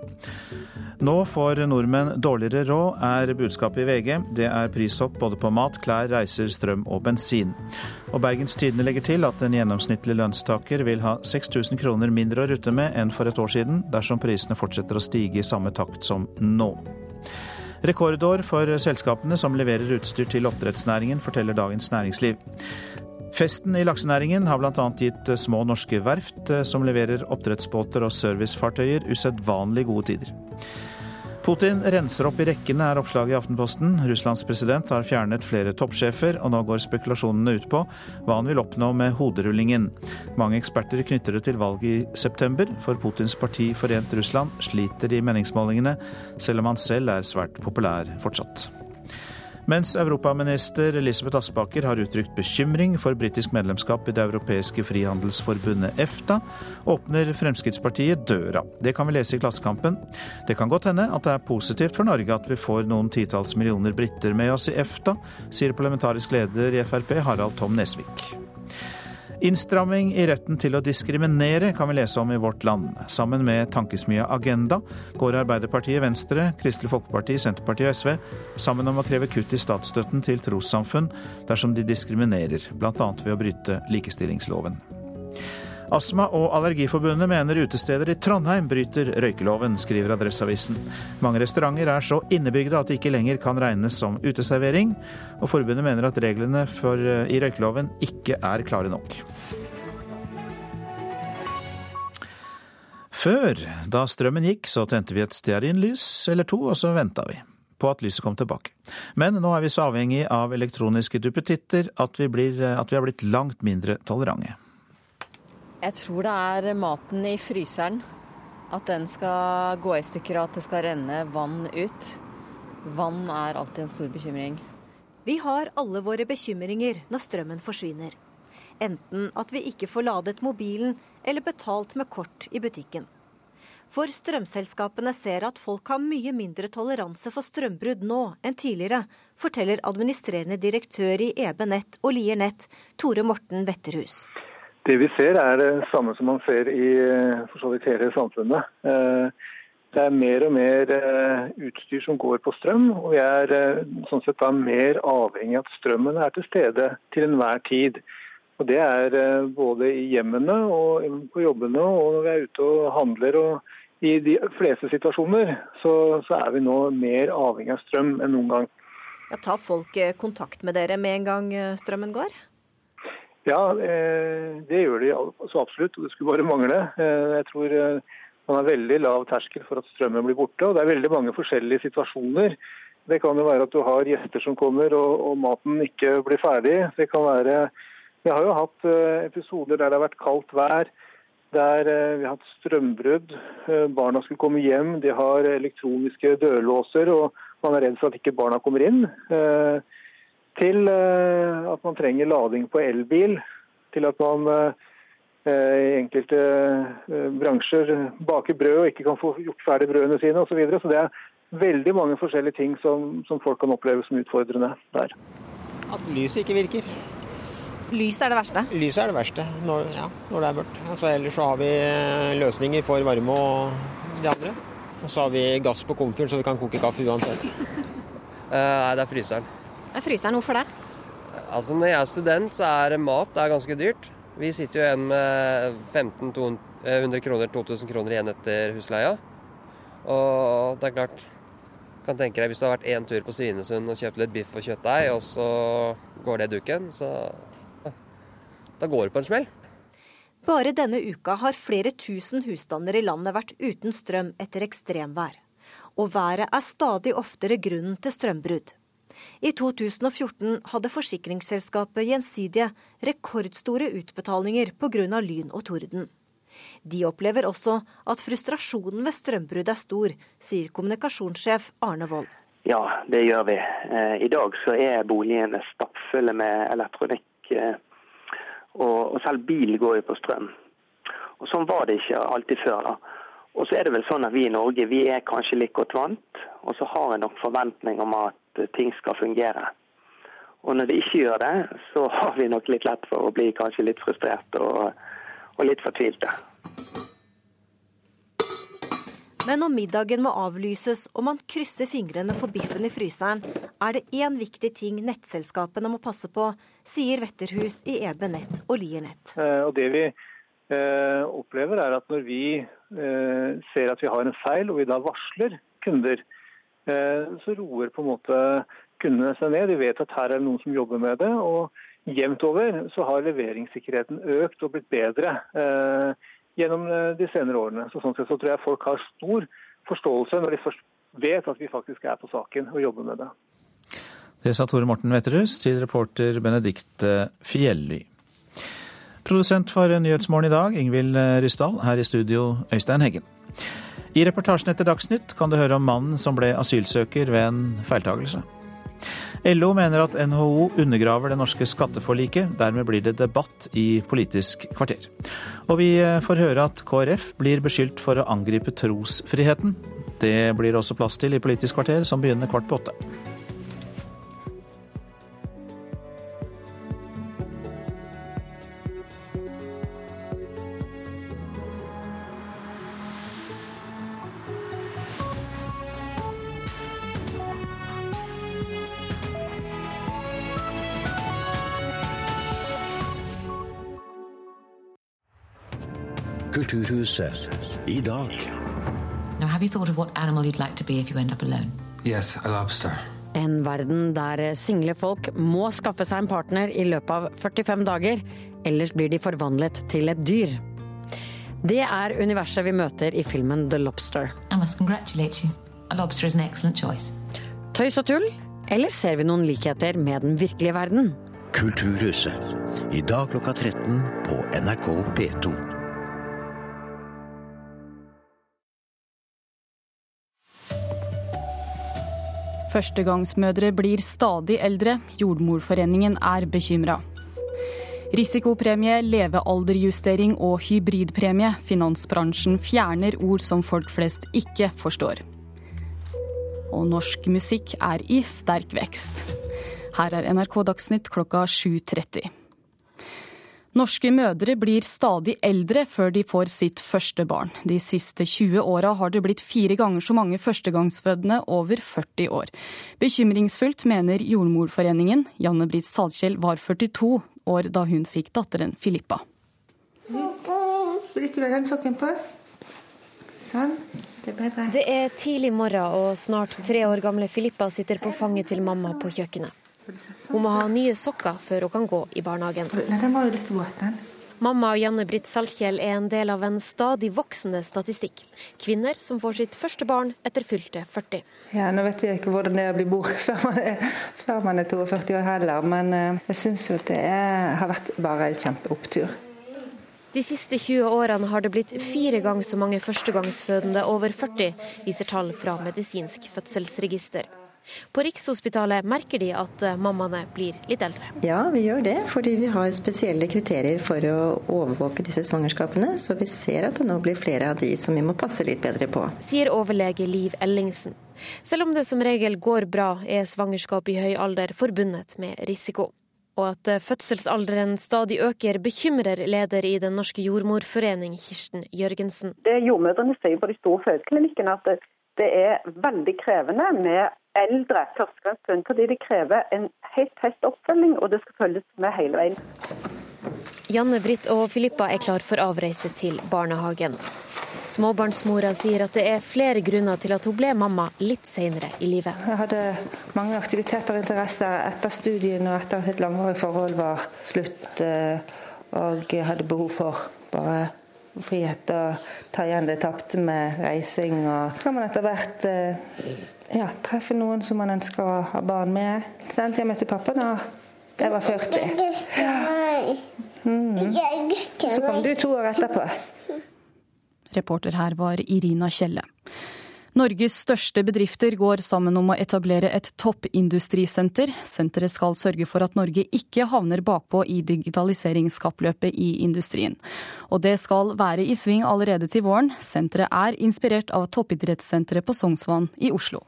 Nå får nordmenn dårligere råd, er budskapet i VG. Det er prishopp både på mat, klær, reiser, strøm og bensin. Og Bergens Tidende legger til at en gjennomsnittlig lønnstaker vil ha 6000 kroner mindre å rutte med enn for et år siden, dersom prisene fortsetter å stige i samme takt som nå. Rekordår for selskapene som leverer utstyr til oppdrettsnæringen, forteller Dagens Næringsliv. Festen i laksenæringen har bl.a. gitt små norske verft som leverer oppdrettsbåter og servicefartøyer, usedvanlig gode tider. Putin renser opp i rekkene, er oppslaget i Aftenposten. Russlands president har fjernet flere toppsjefer, og nå går spekulasjonene ut på hva han vil oppnå med hoderullingen. Mange eksperter knytter det til valget i september, for Putins parti Forent Russland sliter i meningsmålingene, selv om han selv er svært populær fortsatt. Mens europaminister Elisabeth Aspaker har uttrykt bekymring for britisk medlemskap i det europeiske frihandelsforbundet EFTA, åpner Fremskrittspartiet døra. Det kan vi lese i Klassekampen. Det kan godt hende at det er positivt for Norge at vi får noen titalls millioner briter med oss i EFTA, sier parlamentarisk leder i Frp Harald Tom Nesvik. Innstramming i retten til å diskriminere kan vi lese om i Vårt Land. Sammen med tankesmia Agenda går Arbeiderpartiet, Venstre, Kristelig Folkeparti, Senterpartiet og SV sammen om å kreve kutt i statsstøtten til trossamfunn dersom de diskriminerer, bl.a. ved å bryte likestillingsloven. Astma- og Allergiforbundet mener utesteder i Trondheim bryter røykeloven, skriver Adresseavisen. Mange restauranter er så innebygde at det ikke lenger kan regnes som uteservering, og forbundet mener at reglene for, eh, i røykeloven ikke er klare nok. Før, da strømmen gikk, så tente vi et stearinlys eller to, og så venta vi på at lyset kom tilbake. Men nå er vi så avhengig av elektroniske duppetitter at vi, blir, at vi har blitt langt mindre tolerante. Jeg tror det er maten i fryseren. At den skal gå i stykker og at det skal renne vann ut. Vann er alltid en stor bekymring. Vi har alle våre bekymringer når strømmen forsvinner. Enten at vi ikke får ladet mobilen eller betalt med kort i butikken. For strømselskapene ser at folk har mye mindre toleranse for strømbrudd nå enn tidligere, forteller administrerende direktør i EB Nett og Lier Nett, Tore Morten Wetterhus. Det vi ser er det samme som man ser i for så vidt hele samfunnet. Eh, Det er mer og mer eh, utstyr som går på strøm, og vi er eh, sånn sett da mer avhengig av at strømmen er til stede til enhver tid. Og Det er eh, både i hjemmene og på jobbene og når vi er ute og handler. og I de fleste situasjoner så, så er vi nå mer avhengig av strøm enn noen gang. Ja, tar folk eh, kontakt med dere med en gang eh, strømmen går? Ja, eh, det gjør de så absolutt, og det skulle bare mangle. Eh, Jeg tror eh, man har veldig lav terskel for at strømmen blir borte, og det er veldig mange forskjellige situasjoner. Det kan jo være at du har gjester som kommer og, og maten ikke blir ferdig. Det kan være Vi har jo hatt episoder der det har vært kaldt vær, der vi har hatt strømbrudd. Barna skulle komme hjem, de har elektroniske dørlåser, og man er redd for at ikke barna kommer inn. Til eh, at man trenger lading på elbil, til at man eh, i enkelte eh, bransjer baker brød og ikke kan få gjort ferdig brødene sine osv. Så, videre. så det er veldig mange forskjellige ting som, som folk kan oppleve som utfordrende der. At lyset ikke virker. Lyset er det verste? Lyset er det verste når, ja, når det er mørkt. Altså, ellers så har vi løsninger for varme og de andre. Og så har vi gass på komfyren, så vi kan koke kaffe uansett. Nei, det er fryseren. Er fryseren hvorfor det? Altså, Når jeg er student, så er mat er ganske dyrt. Vi sitter jo igjen med 1500 kroner, 2000 kroner igjen etter husleia. Og det er klart kan tenke deg Hvis du har vært én tur på Svinesund og kjøpt litt biff og kjøttdeig, og så går det duken, så Da går det på en smell. Bare denne uka har flere tusen husstander i landet vært uten strøm etter ekstremvær. Og været er stadig oftere grunnen til strømbrudd. I 2014 hadde forsikringsselskapet Gjensidige rekordstore utbetalinger pga. lyn og torden. De opplever også at frustrasjonen ved strømbrudd er stor, sier kommunikasjonssjef Arne Wold. Ja, det gjør vi. Eh, I dag så er boligene stappfulle med elektronikk. eh, Og selv bil går jo på strøm. Og Sånn var det ikke alltid før. da. Og så er det vel sånn at Vi i Norge vi er kanskje litt godt vant, og så har en nok forventning om at ting skal fungere. Og Når det ikke gjør det, så har vi nok litt lett for å bli kanskje litt frustrert og, og litt fortvilte. Men når middagen må avlyses og man krysser fingrene for biffen i fryseren, er det én viktig ting nettselskapene må passe på, sier Wetterhus i EB Nett og Lier Nett. Eh, Og det vi eh, opplever er at når vi eh, ser at vi har en feil, og vi da varsler kunder, eh, så roer på en måte kundene seg ned. De vet at her er det noen som jobber med det. og Jevnt over så har leveringssikkerheten økt og blitt bedre eh, gjennom eh, de senere årene. Så Sånn sett så tror jeg folk har stor forståelse når de først vet at vi faktisk er på saken og jobber med det. Det sa Tore Morten Wetterhus til reporter Benedikte Fjelly. Produsent for Nyhetsmorgen i dag, Ingvild Ryssdal. Her i studio, Øystein Heggen. I reportasjen etter Dagsnytt kan du høre om mannen som ble asylsøker ved en feiltagelse. LO mener at NHO undergraver det norske skatteforliket. Dermed blir det debatt i Politisk kvarter. Og vi får høre at KrF blir beskyldt for å angripe trosfriheten. Det blir også plass til i Politisk kvarter, som begynner kvart på åtte. Kulturhuset i dag. Now, have you thought of what animal you'd like to be if you end up alone? Yes, a lobster. En verden der single folk må skaffe seg en partner i løpet av 45 dager, ellers blir de forvandlet til et dyr. Det er universet vi møter i filmen The Lobster. I must congratulate you. A lobster is an excellent choice. Tøys og tull, eller ser vi noen likheter med den virkelige verden? Kulturhuset. I dag klokka 13 på NRK P2. Førstegangsmødre blir stadig eldre. Jordmorforeningen er bekymra. Risikopremie, levealderjustering og hybridpremie. Finansbransjen fjerner ord som folk flest ikke forstår. Og norsk musikk er i sterk vekst. Her er NRK Dagsnytt klokka 7.30. Norske mødre blir stadig eldre før de får sitt første barn. De siste 20 åra har det blitt fire ganger så mange førstegangsfødende over 40 år. Bekymringsfullt, mener Jordmorforeningen. Janne Britt Salkjell var 42 år da hun fikk datteren Filippa. Vil ikke du den sokken på? Sånn. Det er bedre. Det er tidlig morgen, og snart tre år gamle Filippa sitter på fanget til mamma på kjøkkenet. Hun må ha nye sokker før hun kan gå i barnehagen. Mamma og Janne Britt Salkjell er en del av en stadig voksende statistikk. Kvinner som får sitt første barn etter fylte 40. Ja, Nå vet jeg ikke hvordan det er å bli mor før man er, før man er 42 år heller, men eh, jeg syns jo at det er, har vært bare en kjempeopptur. De siste 20 årene har det blitt fire ganger så mange førstegangsfødende over 40, viser tall fra Medisinsk fødselsregister. På Rikshospitalet merker de at eh, mammaene blir litt eldre. Ja, vi gjør det, fordi vi har spesielle kriterier for å overvåke disse svangerskapene. Så vi ser at det nå blir flere av de som vi må passe litt bedre på. Sier overlege Liv Ellingsen. Selv om det som regel går bra, er svangerskap i høy alder forbundet med risiko. Og at eh, fødselsalderen stadig øker, bekymrer leder i Den norske jordmorforening, Kirsten Jørgensen. Det Jordmødrene sier på de store fødeklinikkene at det, det er veldig krevende med eldre førstegangsfunn, fordi det krever en helt tett oppfølging, og det skal følges med hele veien. Janne Britt og Filippa er klar for avreise til barnehagen. Småbarnsmora sier at det er flere grunner til at hun ble mamma litt senere i livet. Jeg hadde mange aktiviteter og interesser etter studiene og etter at et langvarig forhold var slutt. eh, Og jeg hadde behov for bare frihet og ta igjen det tapte med reising. Og så kan man etter hvert eh, ja, treffe noen som man ønsker å ha barn med. Sant? Jeg møtte pappa da jeg var 40. Mm. Så kom du to år etterpå. Reporter her var Irina Kjelle. Norges største bedrifter går sammen om å etablere et toppindustrisenter. Senteret skal sørge for at Norge ikke havner bakpå i digitaliseringskappløpet i industrien. Og det skal være i sving allerede til våren. Senteret er inspirert av toppidrettssenteret på Sognsvann i Oslo.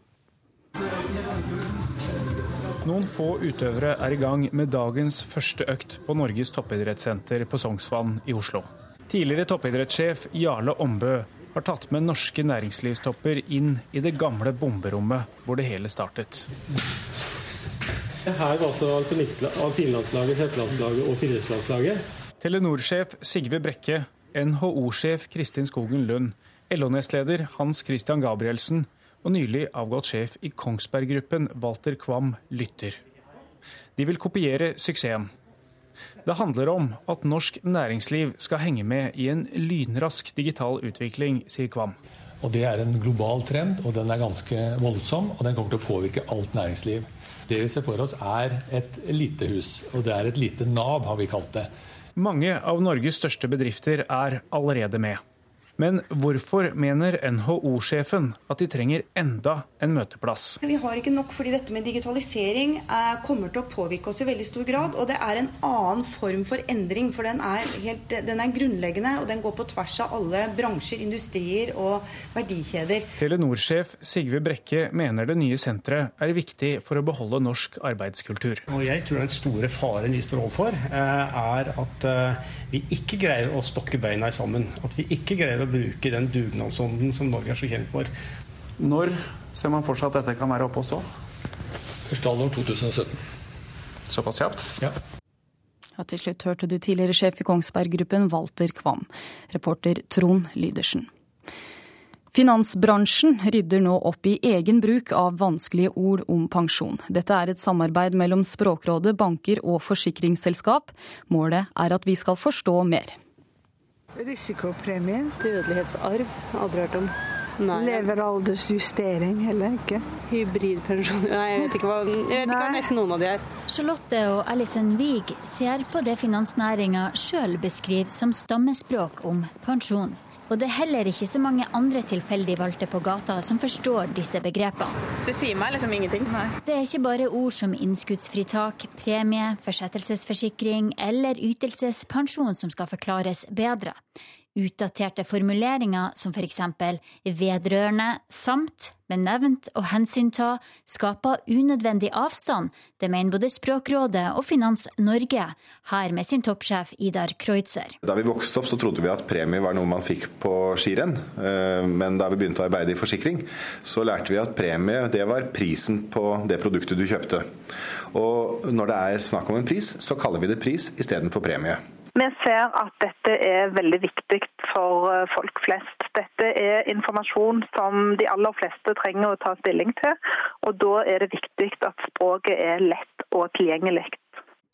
Noen få utøvere er i gang med dagens første økt på Norges toppidrettssenter på Sognsvann i Oslo. Tidligere toppidrettssjef Jarle Ombø har tatt med norske næringslivstopper inn i det gamle bomberommet hvor det hele startet. Her var altså alpinlandslaget, hettelandslaget og friidrettslandslaget. Telenor-sjef Sigve Brekke, NHO-sjef Kristin Skogen Lund, LO-nestleder Hans Christian Gabrielsen og nylig avgått sjef i Kongsberg Gruppen, Walter Kvam, lytter. De vil kopiere suksessen. Det handler om at norsk næringsliv skal henge med i en lynrask digital utvikling, sier Kvam. Og Det er en global trend, og den er ganske voldsom. Og den kommer til å påvirke alt næringsliv. Det vi ser for oss er et lite hus, og det er et lite Nav, har vi kalt det. Mange av Norges største bedrifter er allerede med. Men hvorfor mener NHO-sjefen at de trenger enda en møteplass? Vi har ikke nok fordi dette med digitalisering er, kommer til å påvirke oss i veldig stor grad. Og det er en annen form for endring, for den er, helt, den er grunnleggende. Og den går på tvers av alle bransjer, industrier og verdikjeder. Telenor-sjef Sigve Brekke mener det nye senteret er viktig for å beholde norsk arbeidskultur. Og jeg tror den store faren vi står overfor, eh, er at eh, vi ikke greier å stokke beina sammen. At vi ikke greier å bruke den dugnadsånden som Norge er så kjent for. Når ser man for seg at dette kan være oppe og stå? Første halvår 2017. Såpass kjapt? Ja. Og til slutt hørte du tidligere sjef i Kongsberg Gruppen, Walter Kvam. Reporter Trond Lydersen. Finansbransjen rydder nå opp i egen bruk av vanskelige ord om pensjon. Dette er et samarbeid mellom Språkrådet, banker og forsikringsselskap. Målet er at vi skal forstå mer. Risikopremie. Dødelighetsarv. Aldri hørt om. Nei. Leveraldersjustering heller ikke. Hybridpensjon Nei, jeg vet ikke hva, jeg vet ikke hva nesten noen av de er. Charlotte og Alison Wiig ser på det finansnæringa sjøl beskriver som stammespråk om pensjon. Og det er heller ikke så mange andre tilfeldig valgte på gata som forstår disse begrepene. Det sier meg liksom ingenting. Nei. Det er ikke bare ord som innskuddsfritak, premie, forsettelsesforsikring eller ytelsespensjon som skal forklares bedre. Utdaterte formuleringer som f.eks. vedrørende, samt, benevnt og hensynta skaper unødvendig avstand. Det mener både Språkrådet og Finans Norge, her med sin toppsjef Idar Kreutzer. Da vi vokste opp så trodde vi at premie var noe man fikk på skirenn. Eh, men da vi begynte å arbeide i forsikring, så lærte vi at premie det var prisen på det produktet du kjøpte. Og når det er snakk om en pris, så kaller vi det pris istedenfor premie. Vi ser at dette er veldig viktig for eh, folk flest. Dette er informasjon som de aller fleste trenger å ta stilling til, og da er det viktig at språket er lett og tilgjengelig.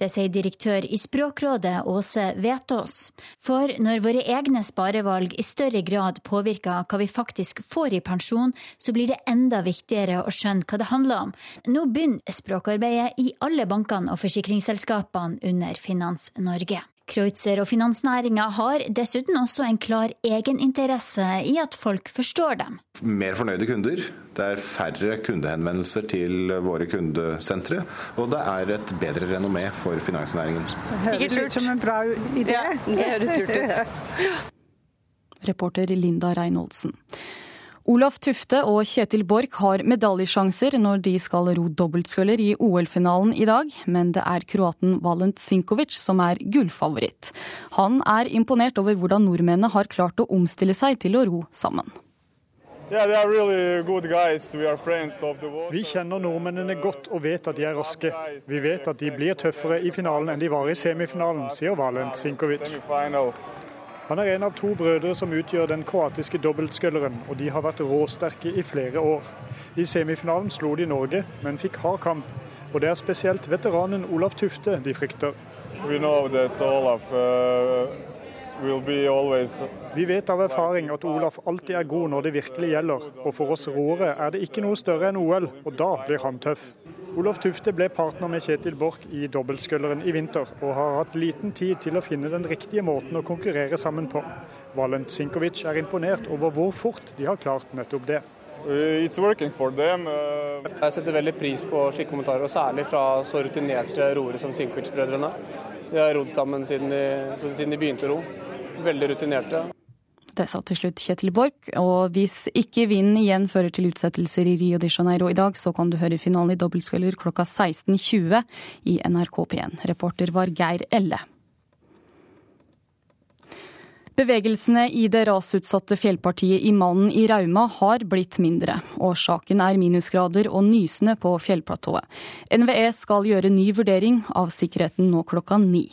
Det sier direktør i Språkrådet Åse Vetås. For når våre egne sparevalg i større grad påvirker hva vi faktisk får i pensjon, så blir det enda viktigere å skjønne hva det handler om. Nå begynner språkarbeidet i alle bankene og forsikringsselskapene under Finans Norge. Kreutzer og finansnæringa har dessuten også en klar egeninteresse i at folk forstår dem. Mer fornøyde kunder, det er færre kundehenvendelser til våre kundesentre, og det er et bedre renommé for finansnæringen. Det høres ut som en bra idé. Ja, det høres lurt ut. Reporter Linda Reinholdsen. Olaf Tufte og Kjetil Borch har medaljesjanser når de skal ro dobbeltsculler i OL-finalen i dag, men det er kroaten Valent Sinkovic som er gullfavoritt. Han er imponert over hvordan nordmennene har klart å omstille seg til å ro sammen. Vi kjenner nordmennene godt og vet at de er raske. Vi vet at de blir tøffere i finalen enn de var i semifinalen, sier Valent Sinkovic. Han er en av to brødre som utgjør den kroatiske dobbeltsculleren, og de har vært råsterke i flere år. I semifinalen slo de Norge, men fikk hard kamp. Og det er spesielt veteranen Olaf Tufte de frykter. Olaf, uh. Vi vet av erfaring at Olaf alltid er god når det virkelig gjelder, og for oss råere er det ikke noe større enn OL, og da blir han tøff. Olaf Tufte ble partner med Kjetil Borch i dobbeltsculleren i vinter, og har hatt liten tid til å finne den riktige måten å konkurrere sammen på. Valent Sinkovic er imponert over hvor fort de har klart nettopp det. Uh, Jeg setter veldig pris på slike kommentarer, og særlig fra så rutinerte roere som Sinkovic-brødrene. De har rodd sammen siden de, siden de begynte å ro. Veldig rutinerte. Det sa til slutt Kjetil Borch. Og hvis ikke vinden igjen fører til utsettelser i Rio de Janeiro i dag, så kan du høre finalen i dobbeltsculler klokka 16.20 i NRK P1. Reporter var Geir Elle. Bevegelsene i det rasutsatte fjellpartiet i Mannen i Rauma har blitt mindre. Årsaken er minusgrader og nysnø på fjellplatået. NVE skal gjøre ny vurdering av sikkerheten nå klokka ni.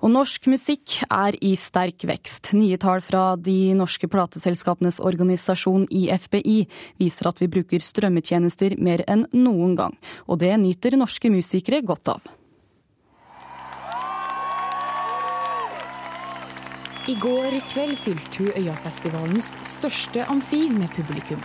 Og norsk musikk er i sterk vekst. Nye tall fra de norske plateselskapenes organisasjon IFBI viser at vi bruker strømmetjenester mer enn noen gang. Og det nyter norske musikere godt av. I går kveld fylte hun Øyafestivalens største amfi med publikum.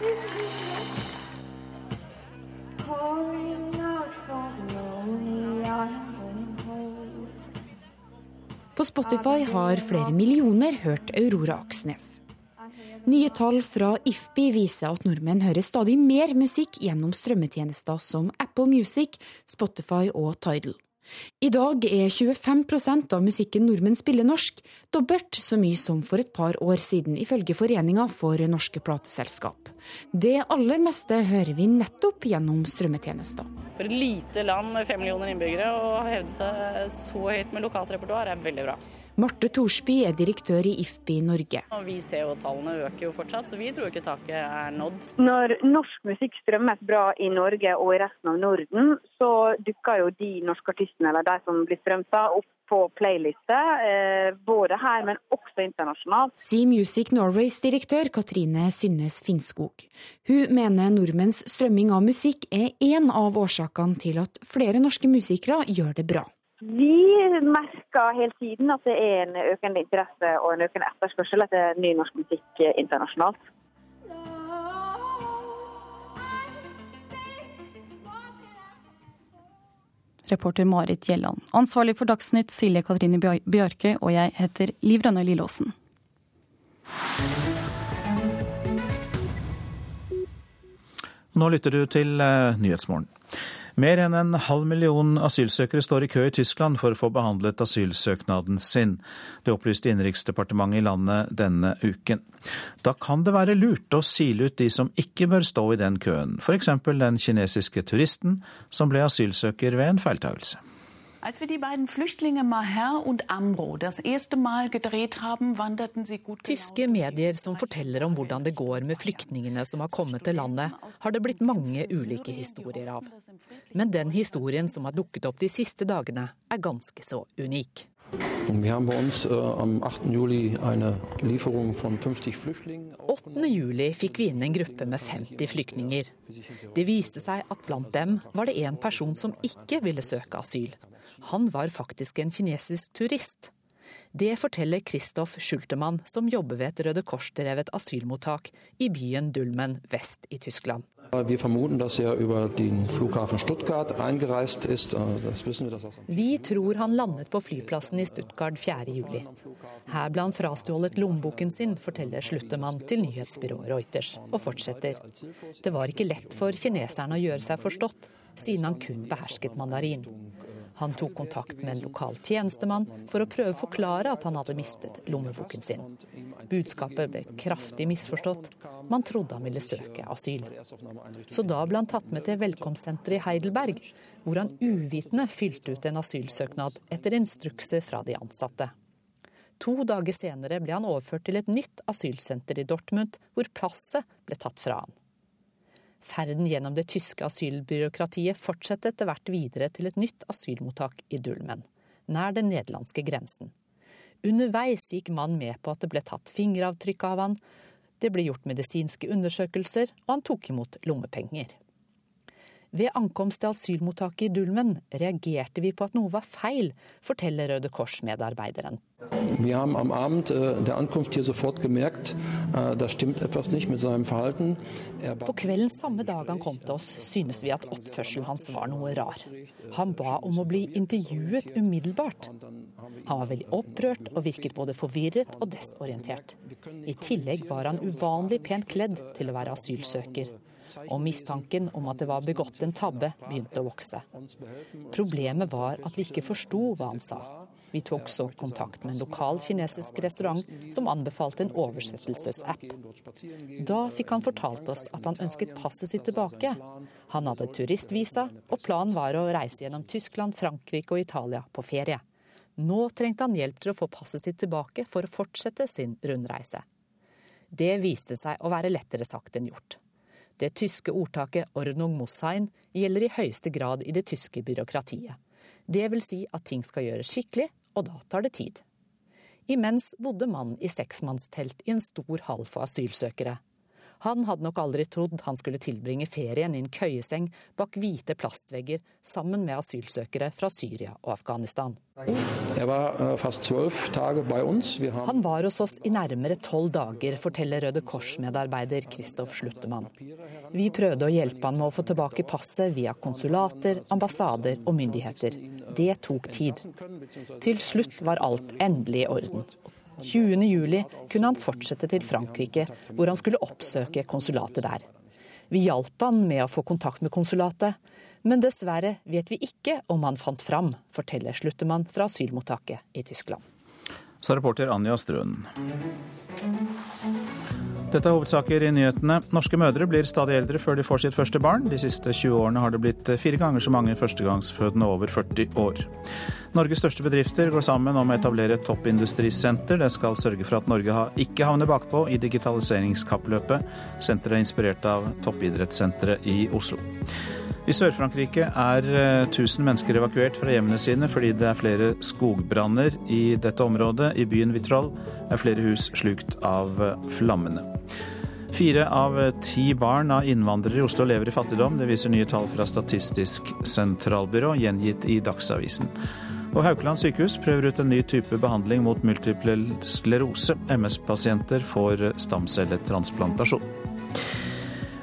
På Spotify har flere millioner hørt Aurora Aksnes. Nye tall fra IFPI viser at nordmenn hører stadig mer musikk gjennom strømmetjenester som Apple Music, Spotify og Tidal. I dag er 25% av musikken nordmenn spiller norsk, dobbelt så mye som for et par år siden, ifølge Foreninga for norske plateselskap. Det aller meste hører vi nettopp gjennom strømmetjenester. For et lite land med fem millioner innbyggere å hevde seg så høyt med lokalt repertoar er veldig bra. Marte Thorsby er direktør i IFPI Norge. Og vi ser jo Tallene øker jo fortsatt, så vi tror ikke taket er nådd. Når norsk musikk strømmes bra i Norge og i resten av Norden, så dukker jo de norske artistene eller de som blir strømt opp på playlister, eh, både her, men også internasjonalt. Sier Music Norways direktør Katrine Synnes Finnskog. Hun mener nordmenns strømming av musikk er en av årsakene til at flere norske musikere gjør det bra. Vi merker hele tiden at det er en økende interesse og en økende etterspørsel etter ny norsk musikk internasjonalt. Reporter Marit Gjelland. Ansvarlig for Dagsnytt Silje Katrine Bjarke, og jeg heter Liv Rønne Lillåsen. Nå lytter du til uh, Nyhetsmorgen. Mer enn en halv million asylsøkere står i kø i Tyskland for å få behandlet asylsøknaden sin. Det opplyste Innenriksdepartementet i landet denne uken. Da kan det være lurt å sile ut de som ikke bør stå i den køen, f.eks. den kinesiske turisten som ble asylsøker ved en feiltagelse. Als wir die beiden Flüchtlinge Maher und Amro das erste Mal gedreht haben, wanderten sie gut Tyske medier som forteller om hvordan det går med flyktningene som har kommet til landet, har det blitt mange ulike historier av. Men den historien som har dukket opp de siste dagene, er ganske så unik. Vi har bei uns äh, am 8. Juli eine Lieferung von 50 Flüchtlingen. 8. juli fikk vi inn en gruppe med 50 flyktninger. Det viste seg at blant dem var det en person som ikke ville søke asyl. Han var faktisk en kinesisk turist. Det forteller Kristoff Schultemann, som jobber ved et Røde Kors-drevet asylmottak i byen Dulmen vest i Tyskland. Vi formoder at over Stuttgart eingereist ist. Vi tror han landet på flyplassen i Stuttgart 4.7. Her ble han frastjålet lommeboken sin, forteller Sluttemann til nyhetsbyrået Reuters, og fortsetter. Det var ikke lett for kineserne å gjøre seg forstått, siden han kun behersket mandarin. Han tok kontakt med en lokal tjenestemann for å prøve å forklare at han hadde mistet lommeboken sin. Budskapet ble kraftig misforstått. Man trodde han ville søke asyl. Så da ble han tatt med til velkomstsenteret i Heidelberg, hvor han uvitende fylte ut en asylsøknad etter instrukser fra de ansatte. To dager senere ble han overført til et nytt asylsenter i Dortmund, hvor passet ble tatt fra han. Ferden gjennom det tyske asylbyråkratiet fortsetter etter hvert videre til et nytt asylmottak i Dulmen, nær den nederlandske grensen. Underveis gikk mannen med på at det ble tatt fingeravtrykk av han, det ble gjort medisinske undersøkelser, og han tok imot lommepenger. Ved ankomst til asylmottaket i Dulmen reagerte vi på at noe var feil, forteller Røde Kors-medarbeideren. Vi har am Abend äh, der Ankunft hier sofort gemerkt, äh, da stimmt etwas nicht mit seinem Verhalten. Er på kvelden samme dag han kom til oss, synes vi at oppførselen hans var noe rar. Han ba om å bli intervjuet umiddelbart. Han var veldig opprørt og virket både forvirret og desorientert. I tillegg var han uvanlig pent kledd til å være asylsøker og mistanken om at det var begått en tabbe, begynte å vokse. Problemet var at vi ikke forsto hva han sa. Vi tok så kontakt med en lokal kinesisk restaurant som anbefalte en oversettelsesapp. Da fikk han fortalt oss at han ønsket passet sitt tilbake. Han hadde turistvisa, og planen var å reise gjennom Tyskland, Frankrike og Italia på ferie. Nå trengte han hjelp til å få passet sitt tilbake for å fortsette sin rundreise. Det viste seg å være lettere sagt enn gjort. Det tyske ordtaket 'Ordnung muss gjelder i høyeste grad i det tyske byråkratiet. Det vil si at ting skal gjøres skikkelig, og da tar det tid. Imens bodde mannen i seksmannstelt i en stor hall for asylsøkere. Han hadde nok aldri trodd han skulle tilbringe ferien i en køyeseng bak hvite plastvegger sammen med asylsøkere fra Syria og Afghanistan. Var fast Han var hos oss i nærmere tolv dager, forteller Røde Kors-medarbeider Kristoff Sluttemann. Vi prøvde å hjelpe han med å få tilbake passet via konsulater, ambassader og myndigheter. Det tok tid. Til slutt var alt endelig i orden. 20.07 kunne han fortsette til Frankrike, hvor han skulle oppsøke konsulatet der. Vi hjalp han med å få kontakt med konsulatet, men dessverre vet vi ikke om han fant fram, forteller Sluttemann fra asylmottaket i Tyskland. Så reporter Anja Strøen. Dette er hovedsaker i nyhetene. Norske mødre blir stadig eldre før de får sitt første barn. De siste 20 årene har det blitt fire ganger så mange førstegangsfødende over 40 år. Norges største bedrifter går sammen om å etablere et toppindustrisenter. Det skal sørge for at Norge ikke havner bakpå i digitaliseringskappløpet. Senteret er inspirert av toppidrettssenteret i Oslo. I Sør-Frankrike er 1000 eh, mennesker evakuert fra hjemmene sine fordi det er flere skogbranner i dette området. I byen Vitrol er flere hus slukt av eh, flammene. Fire av eh, ti barn av innvandrere i Oslo lever i fattigdom. Det viser nye tall fra Statistisk sentralbyrå, gjengitt i Dagsavisen. Og Haukeland sykehus prøver ut en ny type behandling mot multiple sklerose. MS-pasienter får stamcelletransplantasjon.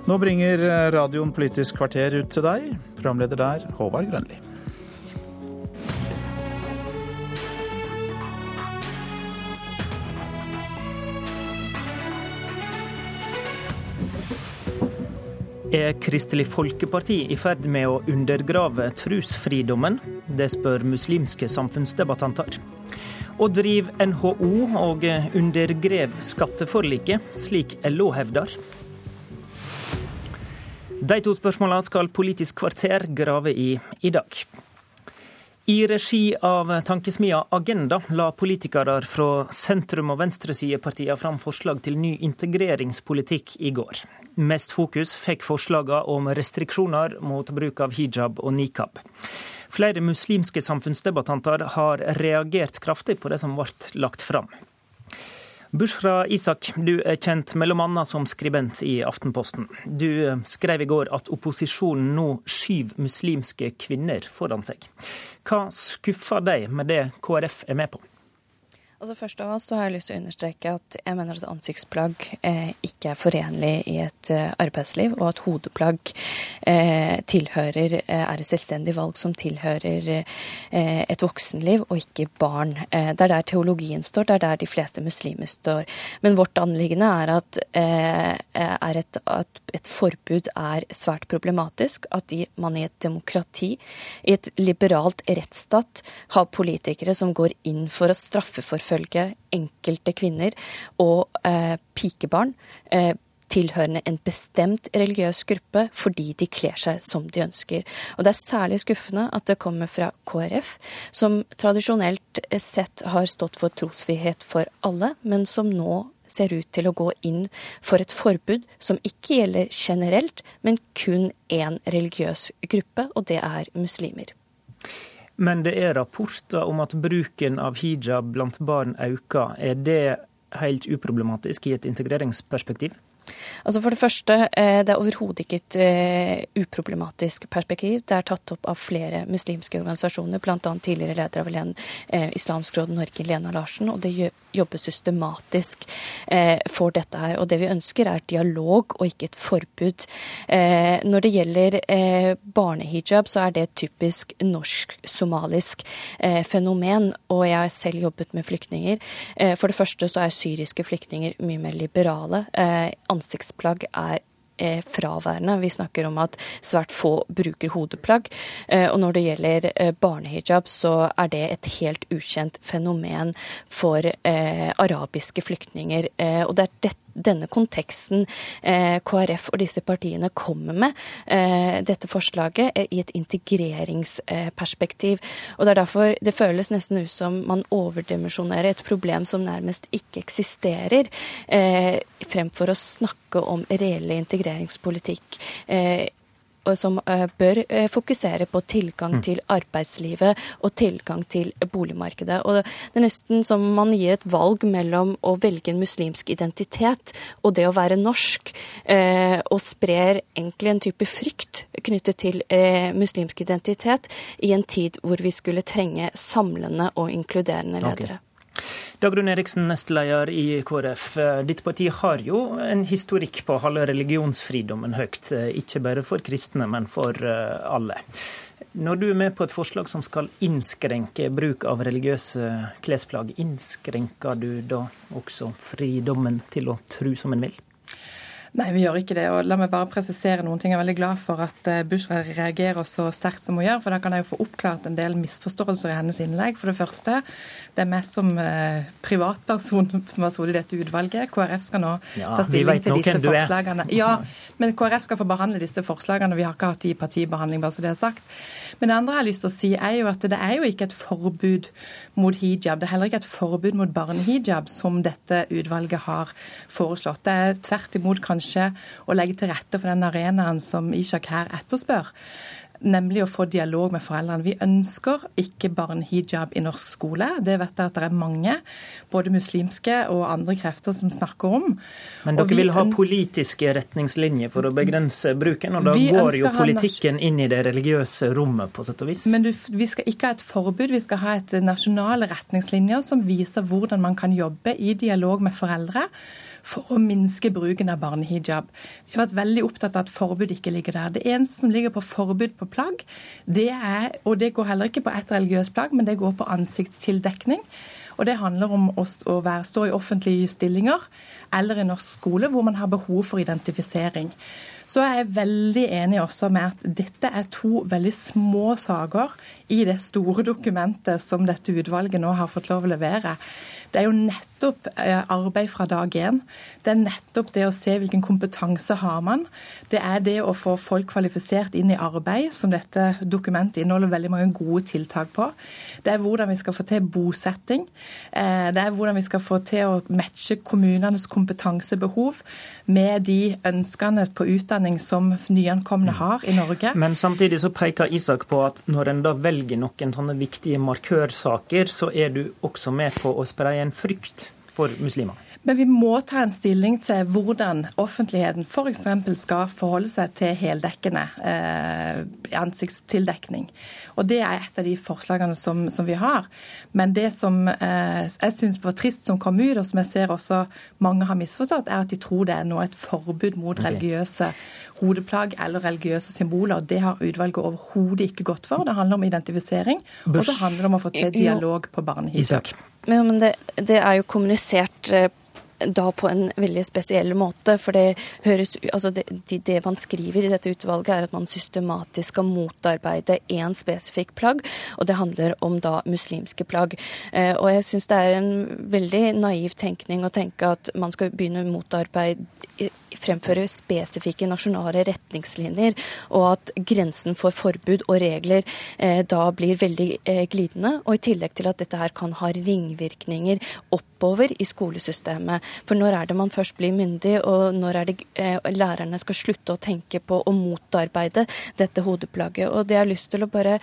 Nå bringer radioen Politisk kvarter ut til deg. Programleder der, Håvard Grønli. Er Kristelig Folkeparti i ferd med å undergrave trosfridommen? Det spør muslimske samfunnsdebattanter. Og driver NHO og undergrev skatteforliket, slik LO hevder? De to spørsmålene skal Politisk kvarter grave i i dag. I regi av tankesmia Agenda la politikere fra sentrum- og venstresidepartiene fram forslag til ny integreringspolitikk i går. Mest fokus fikk forslagene om restriksjoner mot bruk av hijab og nikab. Flere muslimske samfunnsdebattanter har reagert kraftig på det som ble lagt fram. Bushra Isak, du er kjent bl.a. som skribent i Aftenposten. Du skrev i går at opposisjonen nå skyver muslimske kvinner foran seg. Hva skuffer deg med det KrF er med på? Altså Først av alt så har jeg lyst til å understreke at jeg mener at ansiktsplagg eh, ikke er forenlig i et eh, arbeidsliv, og at hodeplagg eh, tilhører, eh, er et selvstendig valg som tilhører eh, et voksenliv, og ikke barn. Eh, det er der teologien står, det er der de fleste muslimer står. Men vårt anliggende er at, er et, at et forbud er svært problematisk. At de, man i et demokrati, i et liberalt rettsstat, har politikere som går inn for å straffe for forfølge enkelte kvinner og eh, pikebarn. Eh, tilhørende en bestemt religiøs gruppe fordi de kler seg som de ønsker. Og Det er særlig skuffende at det kommer fra KrF, som tradisjonelt sett har stått for trosfrihet for alle, men som nå ser ut til å gå inn for et forbud som ikke gjelder generelt, men kun én religiøs gruppe, og det er muslimer. Men det er rapporter om at bruken av hijab blant barn øker. Er det helt uproblematisk i et integreringsperspektiv? Altså For det første, eh, det er overhodet ikke et uh, uproblematisk perspektiv. Det er tatt opp av flere muslimske organisasjoner, bl.a. tidligere leder av Len, Islamsk råd Norge, Lena Larsen. Og det jobbes systematisk for dette her. Og det vi ønsker er dialog og ikke et forbud. når det gjelder barnehijab, så er det et typisk norsk-somalisk fenomen. Og jeg har selv jobbet med flyktninger. for det første så er syriske flyktninger mye mer liberale. Ansiktsplagg er eh, fraværende. Vi snakker om at svært få bruker hodeplagg. Eh, og når det gjelder eh, barnehijab, så er det et helt ukjent fenomen for arabiske flyktninger. Og det er dette denne konteksten eh, KrF og disse partiene kommer med eh, dette forslaget eh, i et integreringsperspektiv. Og Det er derfor det føles nesten ut som man overdimensjonerer et problem som nærmest ikke eksisterer, fremfor å snakke om reelle integreringspolitikk som eh, bør eh, fokusere på tilgang mm. til arbeidslivet og tilgang til boligmarkedet. Og Det er nesten som man gir et valg mellom å velge en muslimsk identitet og det å være norsk, eh, og sprer egentlig en type frykt knyttet til muslimsk identitet i en tid hvor vi skulle trenge samlende og inkluderende ledere. Okay. Dagrun Eriksen, nestleder i KrF. Ditt parti har jo en historikk på å holde religionsfridommen høyt. Ikke bare for kristne, men for eh, alle. Når du er med på et forslag som skal innskrenke bruk av religiøse klesplagg, innskrenker du da også fridommen til å tro som en vil? Nei, vi gjør ikke det. og La meg bare presisere noen ting. Jeg er veldig glad for at eh, Bushra reagerer så sterkt som hun gjør, for da kan jeg jo få oppklart en del misforståelser i hennes innlegg. For det første, det er meg som eh, privatperson som har sittet i dette utvalget. KrF skal nå ja, ta stilling til disse forslagene. Ja, men KrF skal få behandle disse forslagene. Vi har ikke hatt i partibehandling, bare så det er sagt. Men det andre jeg har lyst til å si, er jo at det er jo ikke et forbud mot hijab. Det er heller ikke et forbud mot barnehijab som dette utvalget har foreslått. Det er tvert imot kanskje kanskje å legge til rette for den arenaen som Ishak her etterspør nemlig å få dialog med foreldrene. Vi ønsker ikke barnehijab i norsk skole. Det vet jeg at det er mange, både muslimske og andre krefter, som snakker om. Men dere vil ha politiske retningslinjer for å begrense bruken, og da går jo politikken inn i det religiøse rommet, på sett og vis? Men du, vi skal ikke ha et forbud, vi skal ha et nasjonale retningslinjer som viser hvordan man kan jobbe i dialog med foreldre for å minske bruken av barnehijab. Vi har vært veldig opptatt av at forbud ikke ligger der. Det eneste som ligger på forbud på plagg, det er, og det går heller ikke på ett religiøst plagg, men det går på ansiktstildekning. Og det handler om å stå i offentlige stillinger eller i norsk skole hvor man har behov for identifisering. Så jeg er veldig enig også med at dette er to veldig små saker i det store dokumentet som dette utvalget nå har fått lov å levere. Det er jo nettopp eh, arbeid fra dag én. Det er nettopp det å se hvilken kompetanse har man. Det er det å få folk kvalifisert inn i arbeid, som dette dokumentet inneholder veldig mange gode tiltak på. Det er hvordan vi skal få til bosetting. Eh, det er hvordan vi skal få til å matche kommunenes kompetansebehov med de ønskene på utdanning som nyankomne har i Norge. Men samtidig så peker Isak på at når en da velger noen sånne viktige markørsaker, så er du også med på å spreie en frykt for muslimer. Men vi må ta en stilling til hvordan offentligheten f.eks. skal forholde seg til heldekkende eh, ansiktstildekning. Og Det er et av de forslagene som, som vi har. Men det som eh, jeg syns var trist som kom ut, og som jeg ser også mange har misforstått, er at de tror det er nå et forbud mot okay. religiøse hodeplagg eller religiøse symboler. Det har utvalget overhodet ikke gått for. Det handler om identifisering, Bush. og det handler om å få til dialog på barnehiset. Men, det, det, er jo kommunisert eh, da på en veldig spesiell måte. For det høres altså det, det, man skriver i dette utvalget, er at man systematisk skal motarbeide én spesifikk plagg, og det handler om da muslimske plagg. Eh, og jeg syns det er en veldig naiv tenkning å tenke at man skal begynne å motarbeide fremføre spesifikke nasjonale retningslinjer, og at grensen for forbud og regler eh, da blir veldig eh, glidende. Og i tillegg til at dette her kan ha ringvirkninger oppover i skolesystemet. For når er det man først blir myndig, og når er det eh, lærerne skal slutte å tenke på å motarbeide dette hodeplagget. Og det jeg har lyst til å bare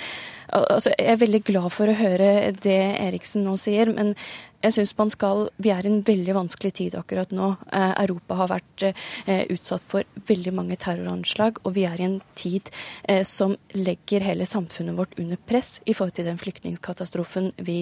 altså, Jeg er veldig glad for å høre det Eriksen nå sier, men jeg synes man skal, Vi er i en veldig vanskelig tid akkurat nå. Eh, Europa har vært eh, utsatt for veldig mange terroranslag, og vi er i en tid eh, som legger hele samfunnet vårt under press i forhold til den flyktningkatastrofen vi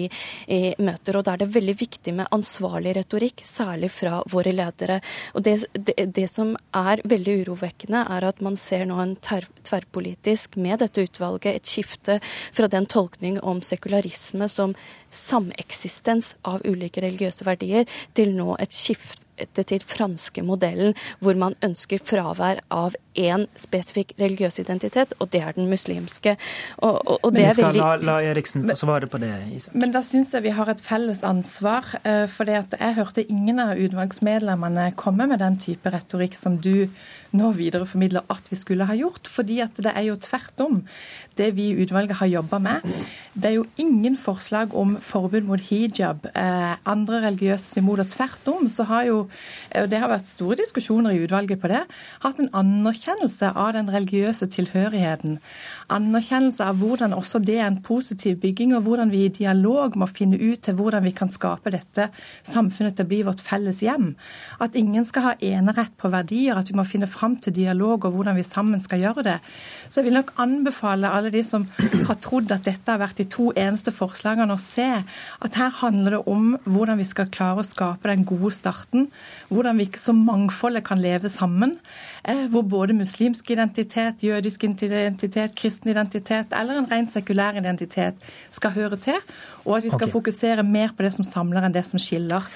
møter. Og Da er det veldig viktig med ansvarlig retorikk, særlig fra våre ledere. Og det, det, det som er veldig urovekkende, er at man ser nå en tverrpolitisk, med dette utvalget, et skifte fra den tolkning om sekularisme som sameksistens av ulike religiøse verdier til nå et skifte til franske modellen, hvor man ønsker fravær av én spesifikk religiøs identitet, og det er den muslimske. Og, og, og men vi skal veldig... la, la, Eriksen få svare på det, Isak. Men da syns jeg vi har et felles ansvar. Eh, for jeg hørte ingen av utvalgsmedlemmene komme med den type retorikk som du nå videreformidler at vi skulle ha gjort. fordi at det er jo tvert om det vi i utvalget har jobba med. Det er jo ingen forslag om forbud mot hijab, eh, andre religiøse symboler. Tvert om så har jo, og det har vært store diskusjoner i utvalget på det, hatt en anerkjennelse av den religiøse tilhørigheten. Anerkjennelse av hvordan også det er en positiv bygging, og hvordan vi i dialog må finne ut til hvordan vi kan skape dette samfunnet til å bli vårt felles hjem. At ingen skal ha enerett på verdier, at vi må finne fram til dialog og hvordan vi sammen skal gjøre det. Så jeg vil nok anbefale alle de som har trodd at dette har vært de to eneste forslagene, å se at her handler det om hvordan vi skal klare å skape den gode starten. Hvordan vi ikke som mangfoldet kan leve sammen. Eh, hvor både muslimsk identitet, jødisk identitet, kristen identitet eller en ren sekulær identitet skal høre til. Og at vi skal okay. fokusere mer på det som samler enn det som skiller.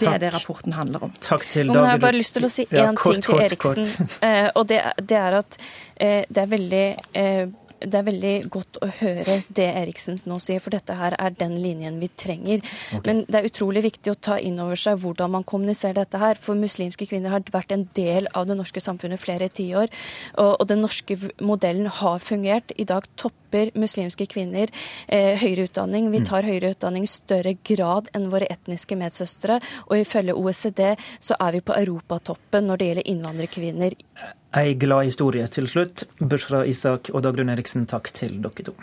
Det er det rapporten handler om. Takk til Nå har jeg bare lyst til å si én ja, kort, ting til kort, Eriksen. kort. Eh, og det, det er at eh, det er veldig eh, det er veldig godt å høre det Eriksen nå sier, for dette her er den linjen vi trenger. Okay. Men det er utrolig viktig å ta inn over seg hvordan man kommuniserer dette her. For muslimske kvinner har vært en del av det norske samfunnet flere tiår. Og, og den norske modellen har fungert. I dag topper muslimske kvinner eh, høyere utdanning. Vi Mm. tar høyere utdanning i større grad enn våre etniske medsøstre. Og ifølge OECD så er vi på europatoppen når det gjelder innvandrerkvinner Ei glad historie til slutt. Bushra Isak og Dagrun Eriksen, takk til dere to.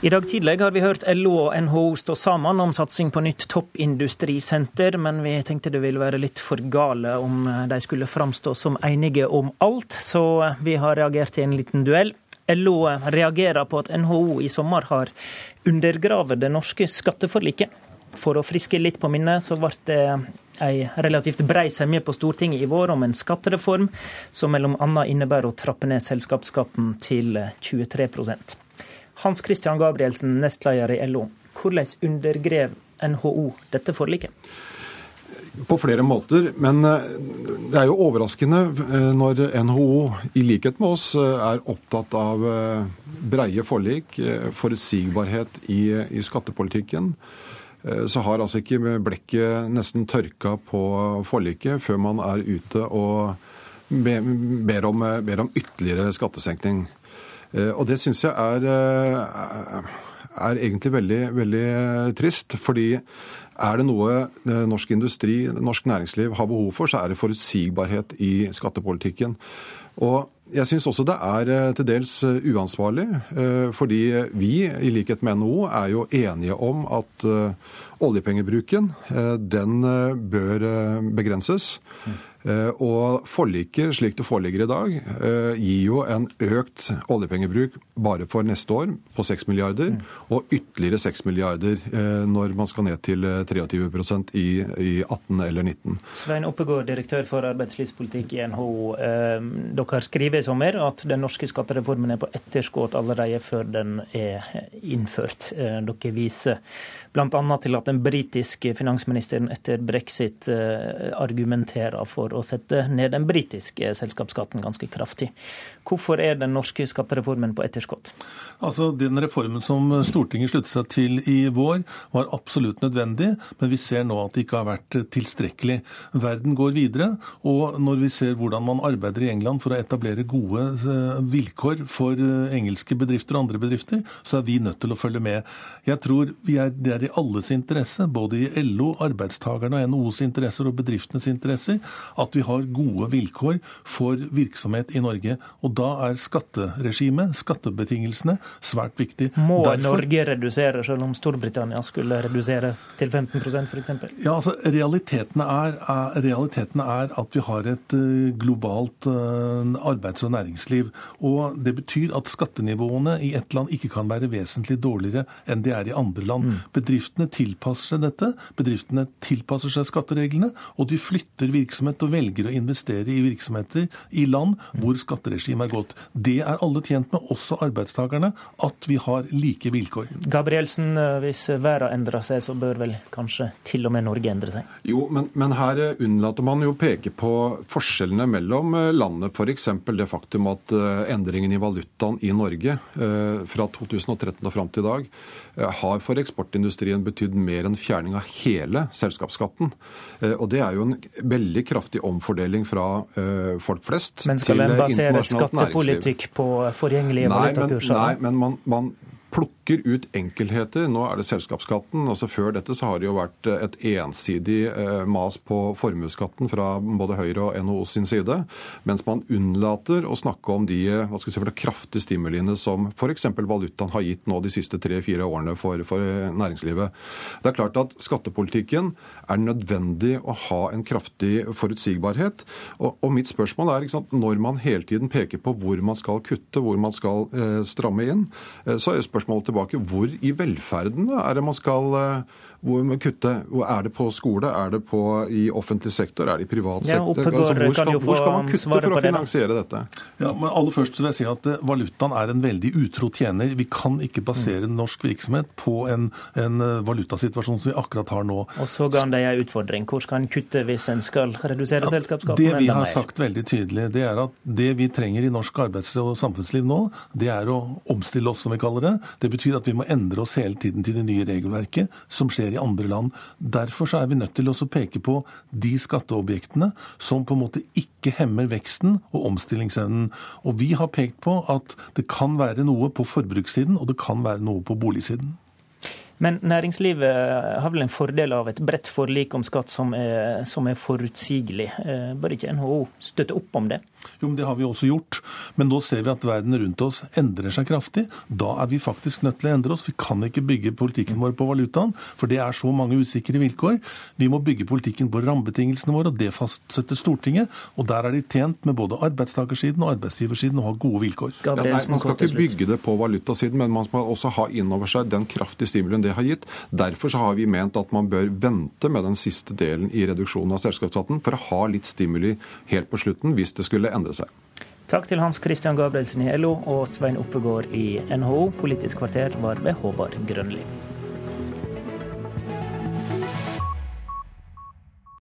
I dag tidlig har vi hørt LO og NHO stå sammen om satsing på nytt toppindustrisenter, men vi tenkte det ville være litt for gale om de skulle framstå som enige om alt, så vi har reagert i en liten duell. LO reagerer på at NHO i sommer har undergravet det norske skatteforliket. For å friske litt på minnet, så ble det ei relativt brei semje på Stortinget i vår om en skattereform som bl.a. innebærer å trappe ned selskapsskatten til 23% Hans Christian Gabrielsen, nestleder i LO. Hvordan undergrev NHO dette forliket? På flere måter, men eh, det er jo overraskende eh, når NHO, i likhet med oss, eh, er opptatt av breie forlik, forutsigbarhet i, i skattepolitikken. Eh, Så har altså ikke blekket nesten tørka på forliket før man er ute og ber om, ber om ytterligere skattesenkning. Eh, Og det syns jeg er, eh, er egentlig veldig, veldig trist. Fordi er det noe norsk industri, norsk næringsliv har behov for, så er det forutsigbarhet i skattepolitikken. Og jeg syns også det er eh, til dels eh, uansvarlig, eh, fordi vi, i likhet med NHO, er jo enige om at oljepengebruken den bør begrenses. Eh, Og forliket, slik det foreligger i dag, eh, gir jo en økt oljepengebruk bare for neste år på 6 milliarder, og ytterligere 6 milliarder eh, når man skal ned til eh, 23% i, i 18 eller 19. Svein Oppegård, direktør for arbeidslivspolitikk i NHO. Dere Dere skriver i sommer at den norske skattereformen er på etterskudd allerede før den er innført. Dere viser bl.a. til at den britiske finansministeren etter brexit eh, argumenterer for å sette ned den britiske selskapsskatten ganske kraftig. Hvorfor er den norske skattereformen på etterskudd? Altså, Den reformen som Stortinget sluttet seg til i vår, var absolutt nødvendig, men vi ser nå at det ikke har vært tilstrekkelig. Verden går videre, og når vi ser hvordan man arbeider i England for å etablere gode eh, vilkår for eh, engelske bedrifter og andre bedrifter, så er vi nødt til å følge med. Jeg tror vi er, Det er i alles interesse, både i LO, arbeidstakerne og NHOs interesser og bedriftenes interesser, at vi har gode vilkår for virksomhet i Norge. Og da er skatteregimet, skattebetingelsene, svært viktig. Må Derfor- Norge redusere, selv om Storbritannia skulle redusere til 15% f.eks.? Ja, altså realitetene er, er, realiteten er at vi har et eh, globalt eh, arbeids- og næringsliv. Og det betyr at skattenivåene i ett land ikke kan være vesentlig dårligere enn de er i andre land. Bedriftene tilpasser seg dette. Bedriftene tilpasser seg skattereglene, og de flytter virksomhet og velger å investere i virksomheter i land hvor skatteregimet er godt. Det er alle tjent med, også arbeidstakerne, at vi har like vilkår. Gabrielsen, eh, hvis verden endrer seg, så bør vel kanskje til og med Norge endre seg? Jo, men, men her eh, unnlater man jo å peke på forskjellene mellom landet, landene. F.eks. det faktum at eh, endringen i valutaen i Norge eh, fra 2013 og fram til i dag eh, har for eksportindustrien betydd mer enn fjerning av hele selskapsskatten. Eh, Og det er jo en veldig kraftig omfordeling fra eh, folk flest til internasjonalt næringsliv. Men skal en eh, basere skattepolitikk på forgjengelige Nei, men, nei, men man, man plukker ut enkelheter. Nå er det selskapsskatten. altså Før dette så har det jo vært eh, et ensidig eh, mas på formuesskatten fra både Høyre og NHO sin side. Mens man unnlater å snakke om de eh, hva skal si, kraftige stimuliene som f.eks. valutaen har gitt nå de siste tre-fire årene for, for næringslivet. Det er klart at skattepolitikken er nødvendig å ha en kraftig forutsigbarhet. Og, og mitt spørsmål er sant, når man hele tiden peker på hvor man skal kutte, hvor man skal eh, stramme inn, eh, så er spørsmålet tilbake tilbake. Hvor i velferden er det man skal hvor man kutte? Er det på skole? Er det på, i offentlig sektor? Er det i privat ja, sektor? Altså, hvor, skal, hvor, skal, man kutte for å finansiere det, dette? Ja, men aller først vil jeg si at eh, Valutaen er en veldig utro tjener. Vi kan ikke basere mm. norsk virksomhet på en, en, eh, valutasituasjon som vi akkurat har nå. Og så ga han deg en utfordring. Hvor skal en kutte hvis en skal redusere ja, selskapsskatten enda mer? Det vi har sagt veldig tydelig, det er at det vi trenger i norsk arbeids- og samfunnsliv nå, det er å omstille oss, som vi kaller det. Det betyr at vi må endre oss hele tiden til det nye regelverket som skjer i andre land. Derfor er vi nødt til å peke på de skatteobjektene som på en måte ikke hemmer veksten og omstillingsevnen. Og vi har pekt på at det kan være noe på forbrukssiden, og det kan være noe på boligsiden. Men næringslivet har vel en fordel av et bredt forlik om skatt som er, som er forutsigelig. Eh, bør ikke NHO støtte opp om det? Jo, men Det har vi også gjort. Men nå ser vi at verden rundt oss endrer seg kraftig. Da er vi faktisk nødt til å endre oss. Vi kan ikke bygge politikken vår på valutaen, for det er så mange usikre vilkår. Vi må bygge politikken på rammebetingelsene våre, og det fastsetter Stortinget. Og der er de tjent med både arbeidstakersiden og arbeidsgiversiden å ha gode vilkår. Ja, nei, man skal ikke bygge det på valutasiden, men man skal også ha inn over seg den kraftige stimulien det har gitt. Derfor har vi ment at man bør vente med den siste delen i reduksjonen av selskapsskatten, for å ha litt stimuli helt på slutten hvis det skulle endre seg. Takk til Hans Christian Gabrielsen i LO og Svein Oppegård i NHO. Politisk kvarter var ved Håvard Grønli.